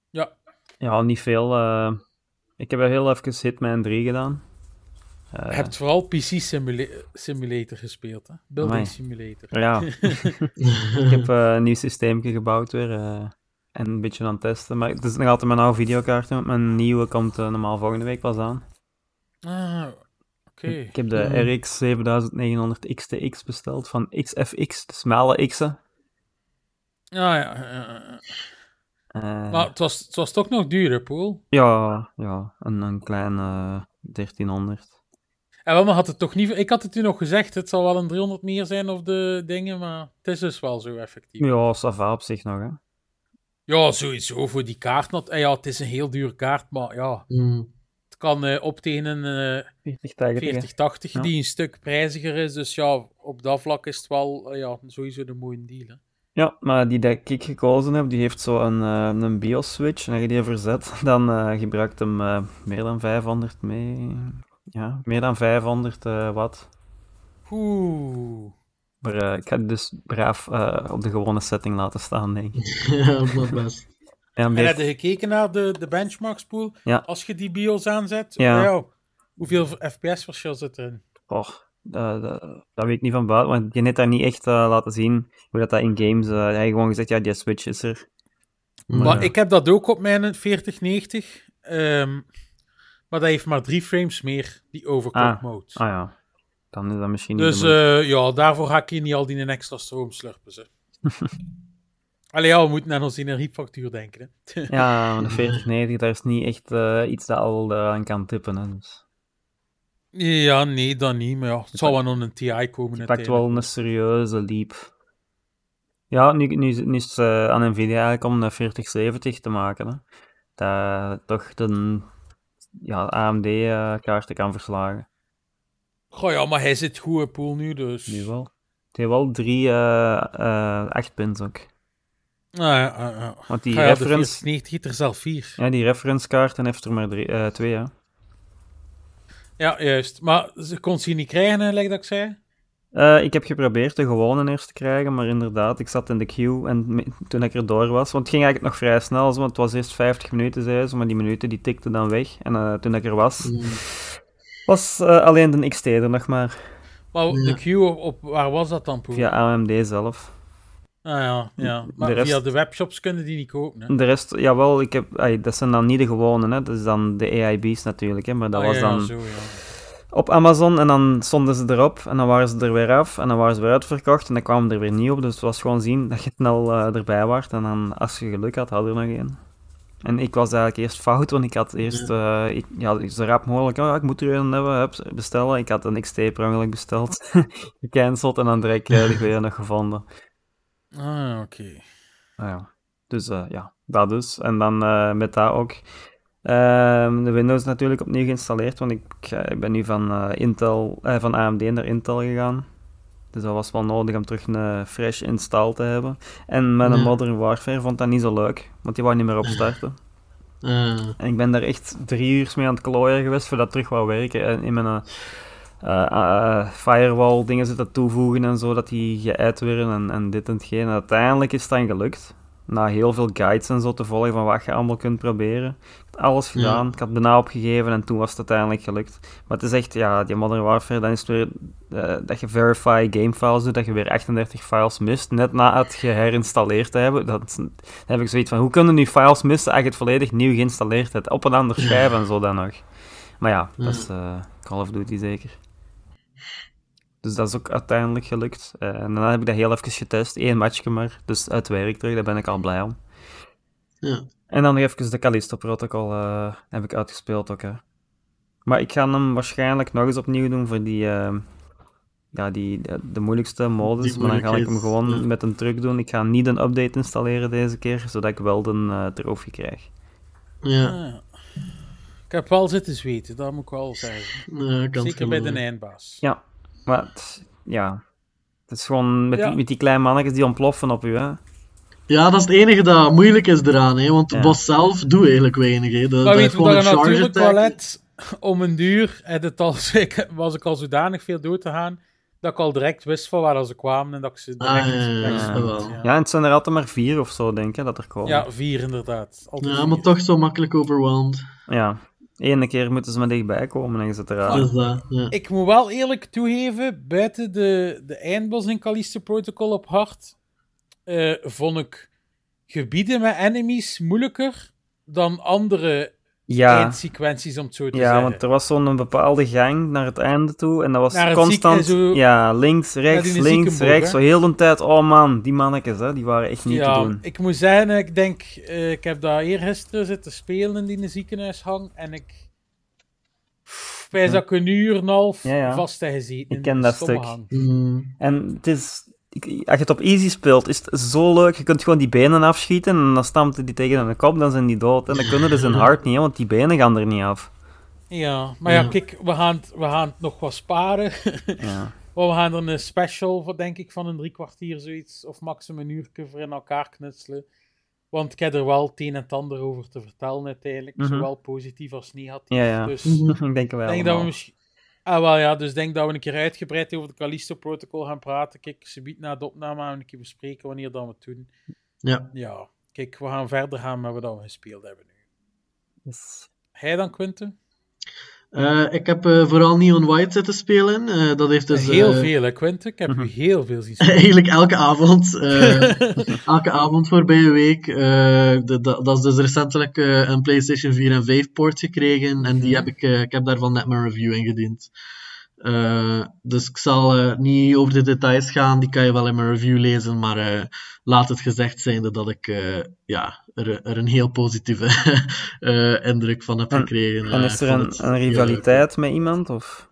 Ja. Ja, niet veel. eh. ik heb heel even Hitman 3 gedaan. Eh, Je hebt vooral PC Simula- Simulator gespeeld, hè? Building Amai. Simulator. Ja. ik heb eh, een nieuw systeemje gebouwd weer. eh, en een beetje aan het testen. Maar het is nog altijd mijn oude videokaart. want Mijn nieuwe komt eh, normaal volgende week pas aan. Ah, oké. Ik heb de. RX 7900 XTX besteld van XFX, de smale X'en. Ah, ja, ja. Eh, Maar het was, het was toch nog duurder, Paul. Ja, ja, een, een klein eh 1300. En maar had het toch niet... Ik had het u nog gezegd, het zal wel een 300 meer zijn of de dingen, maar het is dus wel zo effectief. Ja, ça va op zich nog, hè. Ja, sowieso, voor die kaart. not- eh, Ja, het is een heel dure kaart, maar ja, Mm. het kan eh, op tegen een eh 40 80. 4080 Ja. die een stuk prijziger is. Dus ja, op dat vlak is het wel eh, ja, sowieso een mooie deal. Hè. Ja, maar die dat ik gekozen heb, die heeft zo een, eh, een BIOS-switch. En als je die verzet, dan eh, gebruikt hem eh, meer dan 500 mee. Ja, meer dan 500 eh, watt. Oeh. Maar eh, ik ga die dus braaf eh, op de gewone setting laten staan, denk ik. ja, dat is best. Ja, En heb je gekeken naar de, de benchmarkspool? Ja. Als je die BIOS aanzet, Ja. hoeveel FPS-verschil zit erin? Och, dat, dat, dat weet ik niet van buiten, want je net daar niet echt eh, laten zien hoe dat, dat in games... eh hij heeft gewoon gezegd, ja, die switch is er. Maar, Maar ik heb dat ook op mijn 4090. ehm, maar dat heeft maar drie frames meer, die overclock Ah, mode. Ah ja, dan is dat misschien niet Dus eh, ja, daarvoor ga ik hier niet al die extra stroom slurpen. Ze. Allee, ja, we moeten aan onze energiefactuur denken. Hè. Ja, maar de 4090, daar is niet echt eh, iets dat al aan kan tippen. Hè, dus. ja, nee, dan niet. Maar ja, het zal wel nog een TI komen. Je pakt wel een serieuze leap. Ja, nu, nu, nu is het eh, aan Nvidia eigenlijk om de 4070 te maken. Hè. Dat toch de ja, AMD-kaarten kan verslagen. Goh ja, maar hij zit goed in pool nu, dus... Nu wel. Het heeft wel drie eh eh 8 pins ook. Ah, ja, ja, ja. Want die Ah ja, reference, 4090 heeft er zelf vier. ja, die reference kaarten heeft er maar drie, eh, twee, ja. Ja, juist. Maar ze kon ze hier niet krijgen, hè, like dat ik zei. Eh, ik heb geprobeerd de gewone eerst te krijgen, maar inderdaad, ik zat in de queue en toen ik er door was, want het ging eigenlijk nog vrij snel, zo, want het was eerst 50 minuten, zei ze, maar die minuten die tikten dan weg. En eh, toen ik er was, Mm. was eh, alleen de XT er nog maar, Maar Ja. de queue, op, op- waar was dat dan, Poel? via AMD zelf. Ah ja, ja. Maar De rest- via de webshops kunnen die niet kopen, hè. De rest, jawel, ik heb, dat zijn dan niet de gewone, hè, dat is dan de AIB's natuurlijk, hè, maar dat Ah, was ja, dan ja, zo, ja. Op Amazon en dan stonden ze erop en dan waren ze er weer af en dan waren ze weer uitverkocht en dan kwamen er weer niet op, dus het was gewoon zien dat je snel eh, erbij was en dan als je geluk had, had je er nog één. En ik was eigenlijk eerst fout, want ik had eerst, eh, ik, ja, zo rap mogelijk, oh, ik moet er een hebben, bestellen. Ik had een XT per ongeluk besteld, gecanceld en dan direct eh, de goede nog gevonden. Ah, oké. Ah, ja. Dus eh, ja, dat dus. En dan eh, met dat ook ehm, de Windows natuurlijk opnieuw geïnstalleerd, want ik, ik ben nu van, eh, Intel, eh, van AMD naar Intel gegaan. Dus dat was wel nodig om terug een fresh install te hebben. En met een Ja. Modern Warfare vond dat niet zo leuk, want die wou niet meer opstarten. Ah, En ik ben daar echt drie uur mee aan het klooien geweest voor dat terug wou werken. En in mijn eh, eh, eh, firewall dingen zitten toevoegen en zo, dat die geëit werden en, en dit en hetgeen. En uiteindelijk is het dan gelukt. Na heel veel guides en zo te volgen van wat je allemaal kunt proberen. Ik had alles gedaan, ik had bijna opgegeven en toen was het uiteindelijk gelukt. Maar het is echt, ja, die Modern Warfare, dan is het weer eh, dat je verify game files doet, dat je weer 38 files mist, net na het geherinstalleerd te hebben. Dat, dan heb ik zoiets van, hoe kunnen nu files missen als je het volledig nieuw geïnstalleerd hebt, op een ander schijf en zo dan nog. Maar ja, dat is eh, Call of Duty zeker. Dus dat is ook uiteindelijk gelukt. Eh, en dan heb ik dat heel even getest, één matchje maar. Dus uit werk terug, daar ben ik al blij om. Ja. En dan nog even de Callisto-protocol eh, heb ik uitgespeeld ook, hè. Maar ik ga hem waarschijnlijk nog eens opnieuw doen voor die... eh, ja, die, de, de moeilijkste modus, Die maar dan ga ik hem gewoon ja. met een truc doen. Ik ga niet een update installeren deze keer, zodat ik wel de eh trofee krijg. Ja, Ah. Ik heb wel zitten zweten, dat moet ik wel zeggen. ja kan Zeker bij de eindbaas. Ja, maar het- ja, het is gewoon met, Ja. die, met die kleine mannetjes die ontploffen op u, hè. Ja, dat is het enige dat moeilijk is eraan, hè, want de Ja. boss zelf doet eigenlijk weinig. Hè. De, Maar dat weet is je gewoon dat natuurlijk let, om een duur en het al, ik- was ik al zodanig veel dood te gaan, dat ik al direct wist van waar ze kwamen en dat ik ze direct Ah, ja, ja, ja, en het zijn er altijd maar vier of zo, denk ik, dat er komen. Ja, vier inderdaad. Altijd Ja, vier. maar toch zo makkelijk overwhelmed. Ja. Ene keer moeten ze maar dichtbij komen en je zit eruit. Dus dat, ja. Ik moet wel eerlijk toegeven, buiten de, de eindbos in Callisto Protocol op hart, eh, vond ik gebieden met enemies moeilijker dan andere Ja, eindsequenties, om het zo te ja zeggen. want er was zo'n bepaalde gang naar het einde toe en dat was constant... zieke- zo- Ja, links, rechts, links, ziekenboog, rechts. hè? Zo heel de tijd, oh man, die mannetjes, hè, die waren echt niet ja, te doen. ik moet zeggen, ik denk, eh, ik heb daar eergisteren zitten spelen in die ziekenhuishang en ik. Wij ik een uur en een half Ja, ja. vast gezeten. Ik in ken dat stomme stuk. Mm. En het is... ik- Als je het op easy speelt, is het zo leuk. Je kunt gewoon die benen afschieten en dan stampt die tegen de kop, dan zijn die dood. En dan kunnen dus in hard niet, want die benen gaan er niet af. Ja, maar ja, Ja. kijk, we gaan, het- we gaan het nog wat sparen. Ja. We gaan er een special voor, denk ik, van een drie kwartier zoiets, of maximum een uur voor in elkaar knutselen. Want ik heb er wel het een en het ander over te vertellen uiteindelijk, Mhm. zowel positief als negatief. Ja, ja. Dus ik denk wel ik denk dat we misschien... Ah, wel ja, dus denk dat we een keer uitgebreid over de Callisto Protocol gaan praten. Kijk, ze biedt na de opname aan een keer bespreken wanneer dat we het doen. Ja. Ja, kijk, we gaan verder gaan met wat we gespeeld hebben nu. Yes. Hij dan, Quinten? Eh, ik heb eh, vooral Neon White zitten spelen. Eh, dat heeft dus... heel veel, hè, Quinten? Ik heb Mhm. heel veel zien spelen. Eigenlijk elke avond. eh, elke avond voorbij een week. Eh, de- da- dat is dus recentelijk eh, een PlayStation 4 en 5 port gekregen. En die Mhm. heb ik, eh, ik heb daarvan net mijn review ingediend. Eh, dus ik zal eh, niet over de details gaan, die kan je wel in mijn review lezen. Maar eh, laat het gezegd zijn dat ik ja, er, er een heel positieve indruk van heb En- gekregen. En is er een, een rivaliteit met iemand? Of?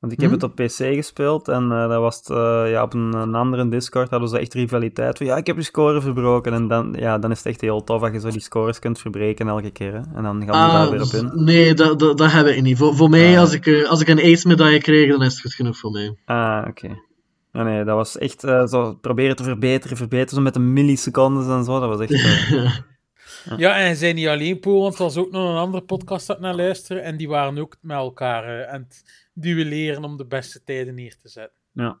Want ik heb Hm? het op PC gespeeld en eh dat was het, eh, ja, op een, een andere Discord hadden ze echt rivaliteit. Van, ja, ik heb je score verbroken. En dan, ja, dan is het echt heel tof dat je zo die scores kunt verbreken elke keer. Hè? En dan gaan we Ah, daar weer op in. Nee, dat, dat, dat heb ik niet. Voor, voor mij, Ah. als, ik, als ik een ace-medaille kreeg, dan is het goed genoeg voor mij. Ah, oké. Ah, nee, dat was echt eh, zo proberen te verbeteren, verbeteren, zo met de millisecondes en zo. Dat was echt... Ja, en zei niet alleen Poel, want er was ook nog een andere podcast dat naar luisteren. En die waren ook met elkaar eh, aan het duelleren om de beste tijden neer te zetten. ja.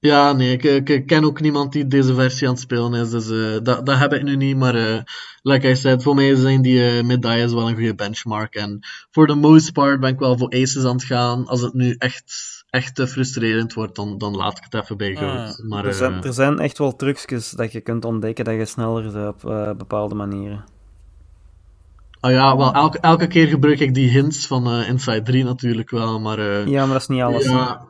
Ja, nee, ik, ken ook niemand die deze versie aan het spelen is, dus eh, dat, dat heb ik nu niet. Maar, eh, like I said, voor mij zijn die eh, medailles wel een goede benchmark. En voor the most part ben ik wel voor aces aan het gaan. Als het nu echt, echt te frustrerend wordt, dan, dan laat ik het even bij. Ah, maar, Er, zijn, eh, er zijn echt wel trucjes dat je kunt ontdekken dat je sneller bent op eh, bepaalde manieren. ah ja, wel, elke, elke keer gebruik ik die hints van eh, Inside 3 natuurlijk wel, maar... eh, Ja, maar dat is niet alles. Ja.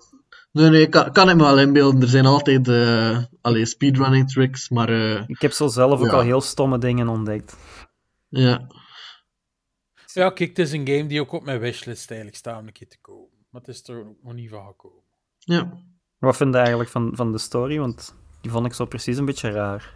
Nee, nee, kan, kan ik me wel inbeelden. Er zijn altijd eh allee, speedrunning tricks, maar eh, Ik heb zo zelf ook al heel stomme dingen ontdekt. ja. Ja, kijk, het is een game die ook op mijn wishlist eigenlijk staat om een keer te kopen. Maar het is er ook nog niet van gekomen. ja. Wat vind je eigenlijk van, van de story? Want die vond ik zo precies een beetje raar.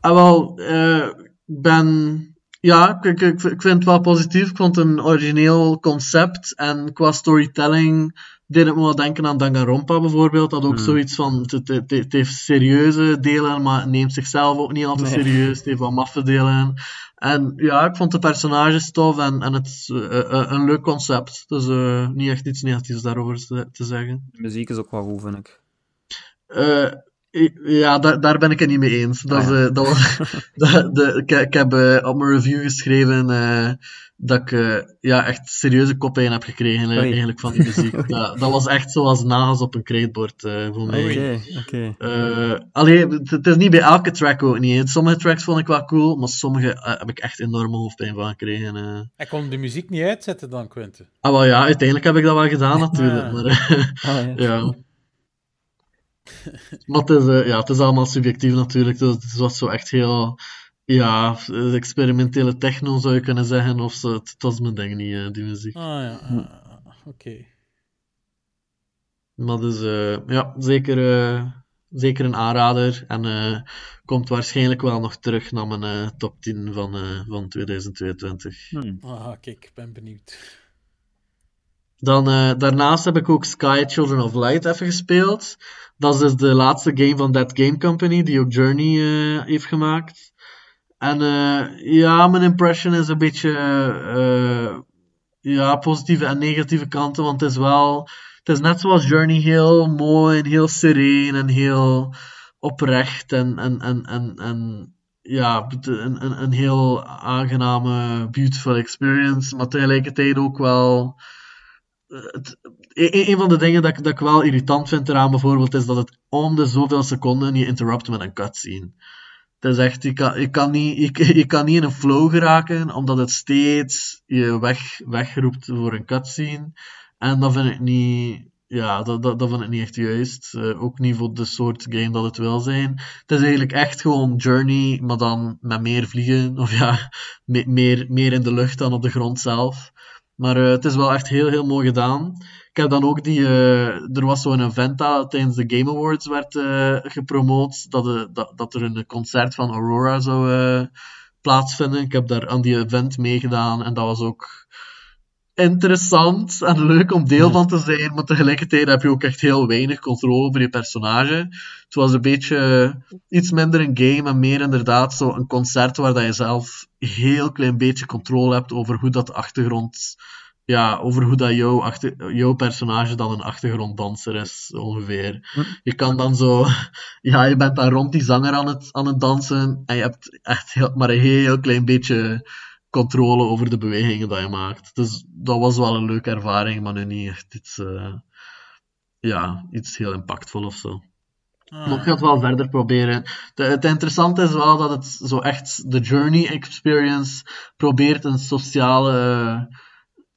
Ah, wel, eh, ik ben... Ja, ik, ik, ik vind het wel positief. Ik vond het een origineel concept. En qua storytelling deed het me wel denken aan Danganronpa bijvoorbeeld. Dat ook Hmm. zoiets van... Het, het, het, het heeft serieuze delen, maar het neemt zichzelf ook niet al te Nee. serieus. Het heeft wel maffe delen. En ja, ik vond de personages tof en, en het eh, eh, een leuk concept. Dus eh, niet echt iets negatiefs daarover te, te zeggen. De muziek is ook wel goed, vind ik. Eh, Ja, daar, daar ben ik het niet mee eens. Dat is, Ah, ja. eh, dat was, dat, de, ik, ik heb eh, op mijn review geschreven eh, dat ik ja, echt serieuze koppijn heb gekregen Oei. eigenlijk van die muziek. dat, dat was echt zoals nagels op een krijtbord eh, voor mij. Oké, oké. Eh, allee, het, het is niet bij elke track ook niet. Sommige tracks vond ik wel cool, maar sommige heb ik echt enorme hoofdpijn van gekregen. eh. Ik kon de muziek niet uitzetten dan, Quinten. Ah, wel ja, uiteindelijk heb ik dat wel gedaan natuurlijk. Ah. Maar, eh, Ah, ja. ja. Maar het is, eh, ja, het is allemaal subjectief natuurlijk. Dus het was zo echt heel... Ja, experimentele techno zou je kunnen zeggen. Of zo. Het, het was mijn ding niet, eh, die muziek. Ah ja, ah, ah, oké. Maar dus, eh, ja, zeker, eh, zeker een aanrader. En eh, komt waarschijnlijk wel nog terug naar mijn eh, top 10 van, eh, van 2022. Hmm. Ah, kijk, ik ben benieuwd. Dan, eh, daarnaast heb ik ook Sky Children of Light even gespeeld. Dat is dus de laatste game van That Game Company, die ook Journey eh, heeft gemaakt. En eh, ja, mijn impression is een beetje eh, ja, positieve en negatieve kanten, want het is wel, het is net zoals Journey heel mooi en heel sereen en heel oprecht en, en, en, en, en ja, een, een, een heel aangename, beautiful experience, maar tegelijkertijd ook wel het, een, een van de dingen dat ik, dat wel irritant vind eraan bijvoorbeeld, is dat het om de zoveel seconden je interrupt met een cutscene. Het is echt, je kan, je kan, niet, je, kan niet in een flow geraken, omdat het steeds je weg, wegroept voor een cutscene. En dat vind ik niet, ja, dat, dat, dat vind ik niet echt juist. Eh, ook niet voor de soort game dat het wil zijn. Het is eigenlijk echt gewoon Journey, maar dan met meer vliegen. Of ja, me- meer, meer in de lucht dan op de grond zelf. Maar eh, het is wel echt heel, heel mooi gedaan. Ik heb dan ook die... eh, er was zo'n event dat tijdens de Game Awards werd eh, gepromoot. Dat, eh, dat, dat er een concert van Aurora zou plaatsvinden. Ik heb daar aan die event meegedaan. En dat was ook interessant en leuk om deel van te zijn. Maar tegelijkertijd heb je ook echt heel weinig controle over je personage. Het was een beetje iets minder een game en meer inderdaad zo een concert waar dat je zelf een heel klein beetje controle hebt over hoe dat de achtergrond ja, over hoe dat jouw, achter, jouw personage dan een achtergronddanser is, ongeveer. Je kan dan zo... Ja, je bent dan rond die zanger aan het, aan het dansen en je hebt echt heel, maar een heel klein beetje controle over de bewegingen dat je maakt. Dus dat was wel een leuke ervaring, maar nu niet echt iets... eh, ja, iets heel impactvol of zo. Ah, Maar ik ga het wel verder proberen. De, het interessante is wel dat het zo echt de journey experience probeert een sociale.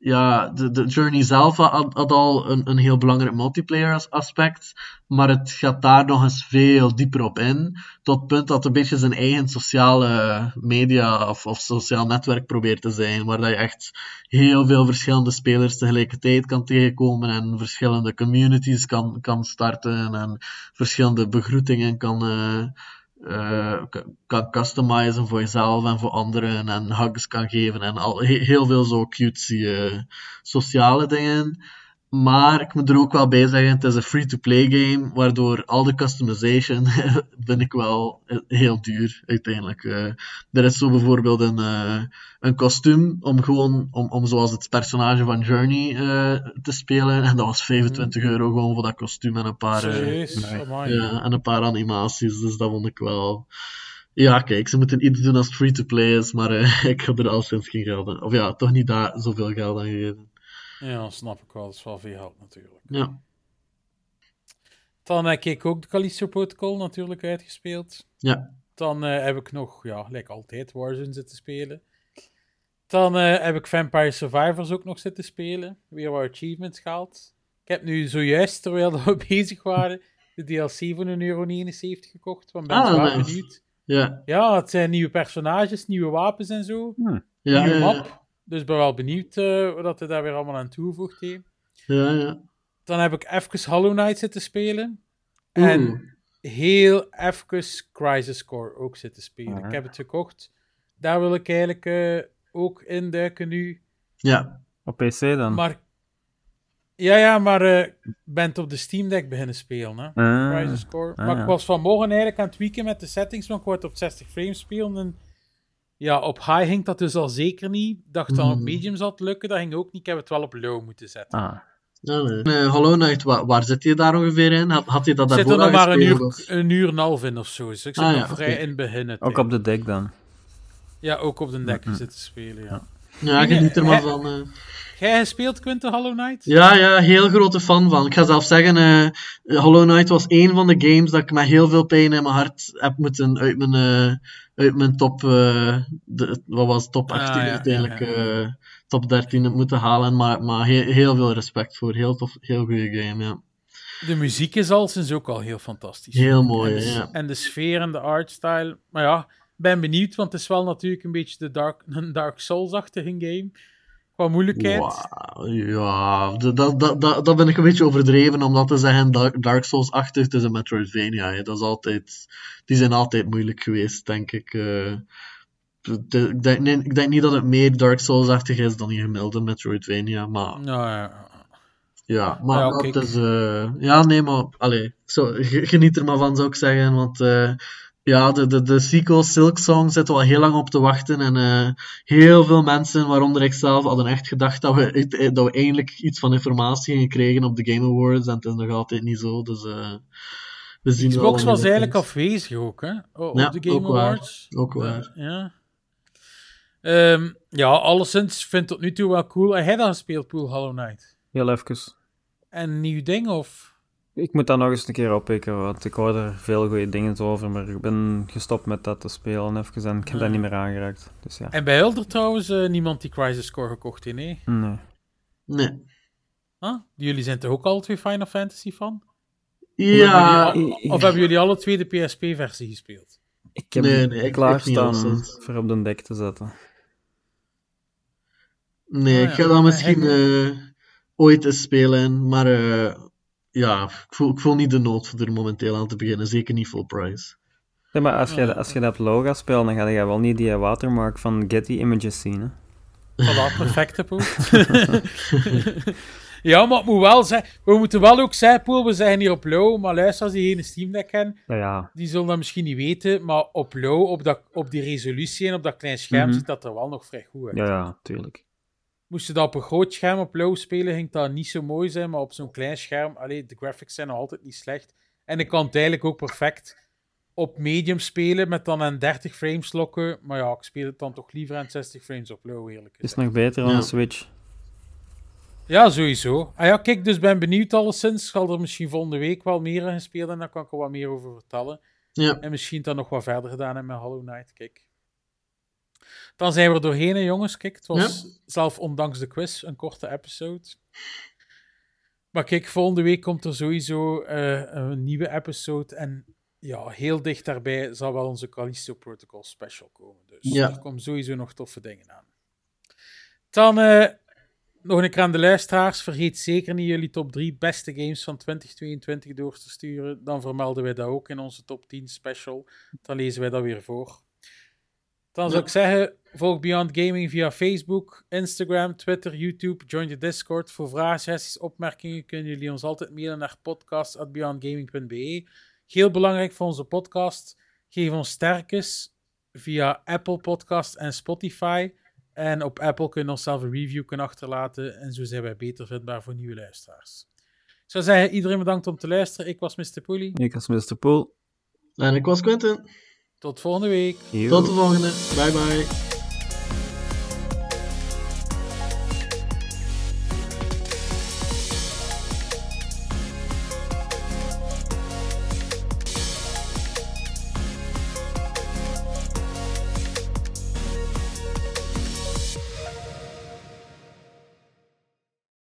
Ja, de, de journey zelf had, al een, een heel belangrijk multiplayer as- aspect, maar het gaat daar nog eens veel dieper op in, tot punt dat het een beetje zijn eigen sociale media of, of sociaal netwerk probeert te zijn, waar dat je echt heel veel verschillende spelers tegelijkertijd kan tegenkomen en verschillende communities kan, kan starten en verschillende begroetingen kan, eh, eh, ka- kan customizen voor jezelf en voor anderen en hugs kan geven en al, he- heel veel zo cutesy eh, sociale dingen. Maar ik moet er ook wel bij zeggen, het is een free-to-play game, waardoor al de customization vind ik wel heel duur uiteindelijk. Eh, er is zo bijvoorbeeld een, eh, een kostuum om gewoon, om, om zoals het personage van Journey eh, te spelen. En dat was 25 euro gewoon voor dat kostuum en een paar, ja, en een paar animaties. Dus dat vond ik wel... Ja, kijk, ze moeten iets doen als free-to-play is, maar ik heb er al sinds geen geld aan. Of ja, toch niet daar zoveel geld aan gegeven. Ja, snap ik wel. Dat is wel veel geld natuurlijk. Ja. Dan heb ik ook de Callisto Protocol natuurlijk uitgespeeld. Ja. Dan eh, heb ik nog, ja, lijkt altijd Warzone zitten spelen. Dan eh, heb ik Vampire Survivors ook nog zitten spelen. Weer wat achievements gehaald. Ik heb nu zojuist, terwijl we bezig waren, de DLC voor een euro 79 gekocht. Want ben Ah, wel nice. benieuwd. Ja. Ja, het zijn nieuwe personages, nieuwe wapens en zo. Ja, nieuwe ja, map. Dus ik ben wel benieuwd eh, wat hij daar weer allemaal aan toegevoegd heeft. ja, ja. Dan heb ik even Hollow Knight zitten spelen. Oeh. En heel even Crisis Core ook zitten spelen. Ah. Ik heb het gekocht. Daar wil ik eigenlijk eh, ook induiken nu. Ja. Op PC dan? Maar... Ja, ja, maar eh, ik ben het op de Steam Deck beginnen spelen, hè. Ah, Crisis Core. ah, maar ja. ik was vanmorgen eigenlijk aan het tweaken met de settings, want ik wou het op 60 frames spelen. En ja, op high ging dat dus al zeker niet. Ik dacht dan op Mhm. medium zal het lukken, dat ging ook niet. Ik heb het wel op low moeten zetten. ah. Ja, nee. Eh, Hollow Knight, waar, waar zit je daar ongeveer in? Had, had je dat Ik zit daarvoor er nog maar een uur, of? een uur en een half in of zo. Dus ik zit Ah, nog ja, vrij in het begin. Ook op de deck dan. Ja, ook op de deck Mhm. zitten spelen, ja. Ja, geniet er maar van. eh. Jij gespeeld, Quinten, Hollow Knight? Ja, ja, heel grote fan van. Ik ga zelf zeggen, eh, Hollow Knight was één van de games dat ik met heel veel pijn in mijn hart heb moeten uit mijn, eh, uit mijn top, de, wat was het, top Ah, 18 ja, uiteindelijk, ja, ja. top 13 heb moeten halen. Maar, maar heel, heel veel respect voor. Heel tof, heel goede game, ja. De muziek is al sinds ook al heel fantastisch. Heel mooi, en de, ja. En de sfeer en de artstyle. Maar ja, ben benieuwd, want het is wel natuurlijk een beetje de Dark, een Dark Souls-achtige game. Qua moeilijkheid. Ja, dat, dat, dat, dat, ben ik een beetje overdreven om dat te zeggen. Dark, Dark Souls-achtig, het is een Metroidvania. hè. Dat is altijd, die zijn altijd moeilijk geweest, denk ik. eh. De- ik, denk, nee, ik denk niet dat het meer Dark Souls-achtig is dan je gemiddelde Metroidvania, maar Nou, ja. ja, maar Ja, dat is... eh, ja, nee, maar... Allee, zo, ge- geniet er maar van, zou ik zeggen, want... eh, ja, de, de, de sequel Silk Song zitten we al heel lang op te wachten. En eh, heel veel mensen, waaronder ik zelf, hadden echt gedacht dat we, eh, dat we eindelijk iets van informatie gingen krijgen op de Game Awards. En het is nog altijd niet zo. Dus eh, we zien wel Xbox was eigenlijk afwezig ook, hè? o- Op Ja, de Game ook waar. Awards. Ook waar. Ja. Ehm, ja, alleszins vind ik tot nu toe wel cool. Heb jij dat gespeeld, Pool Hollow Knight? Heel even. En nieuw ding, of... Ik moet dat nog eens een keer oppikken, want ik hoor er veel goede dingen over, maar ik ben gestopt met dat te spelen even en ik heb dat niet meer aangeraakt. Dus ja, En bij Elder trouwens, eh, niemand die Crisis Core gekocht heeft, nee? nee. Nee. Huh? Jullie zijn toch ook alle twee Final Fantasy van? Ja, Of hebben jullie, of hebben jullie alle twee de PSP-versie gespeeld? Ik heb Nee, nee, klaarstaan voor op de deck te zetten. nee, Ah, ik ja. ga dat misschien eh, ooit eens spelen. Maar eh, ja, ik voel, ik voel niet de nood er momenteel aan te beginnen. Zeker niet full price. Maar als je, als je dat low gaat spelen, dan ga je wel niet die watermark van Getty Images zien. Hè? Voilà, perfect, hè, Poel. ja, maar het moet wel zijn... We moeten wel ook zeggen, Poel, we zeggen hier op low, maar luister, als die geen Steam Deck hebben, Nou ja, die zullen dat misschien niet weten, maar op low, op, dat, op die resolutie en op dat klein scherm, Mhm. ziet dat er wel nog vrij goed uit. ja, ja, tuurlijk. Moest je dat op een groot scherm op low spelen, ging dat niet zo mooi zijn, maar op zo'n klein scherm, allee, de graphics zijn nog altijd niet slecht. En ik kan het eigenlijk ook perfect op medium spelen, met dan een 30 frames lokken, maar ja, ik speel het dan toch liever aan 60 frames op low, eerlijk Is gezegd. nog beter dan Ja. een Switch. Ja, sowieso. Ah ja, kijk, dus ben benieuwd alleszins. Ik zal er misschien volgende week wel meer in gespeeld en daar kan ik er wat meer over vertellen. Ja. En misschien dan nog wat verder gedaan hebben met Hollow Knight, kijk. Dan zijn we er doorheen, hè, jongens. Kijk, het was zelf ondanks de quiz een korte episode. Maar kijk, volgende week komt er sowieso eh, een nieuwe episode. En ja, heel dicht daarbij zal wel onze Callisto Protocol special komen. Dus Ja. er komen sowieso nog toffe dingen aan. Dan eh, nog een keer aan de luisteraars. Vergeet zeker niet jullie top 3 beste games van 2022 door te sturen. Dan vermelden wij dat ook in onze top 10 special. Dan lezen wij dat weer voor. Dan zou ik zeggen, volg Beyond Gaming via Facebook, Instagram, Twitter, YouTube. Join de Discord. Voor vragen, suggesties, opmerkingen kunnen jullie ons altijd mailen naar podcast.beyondgaming.be. Heel belangrijk voor onze podcast. Geef ons sterkes via Apple Podcast en Spotify. En op Apple kun je ons zelf een review kunnen achterlaten. En zo zijn wij beter vindbaar voor nieuwe luisteraars. Ik zou zeggen, iedereen bedankt om te luisteren. Ik was Mr. Poelie. Ik als Mr. Pool. En ik was Quentin. Tot volgende week. Yo. Tot de volgende. Bye bye.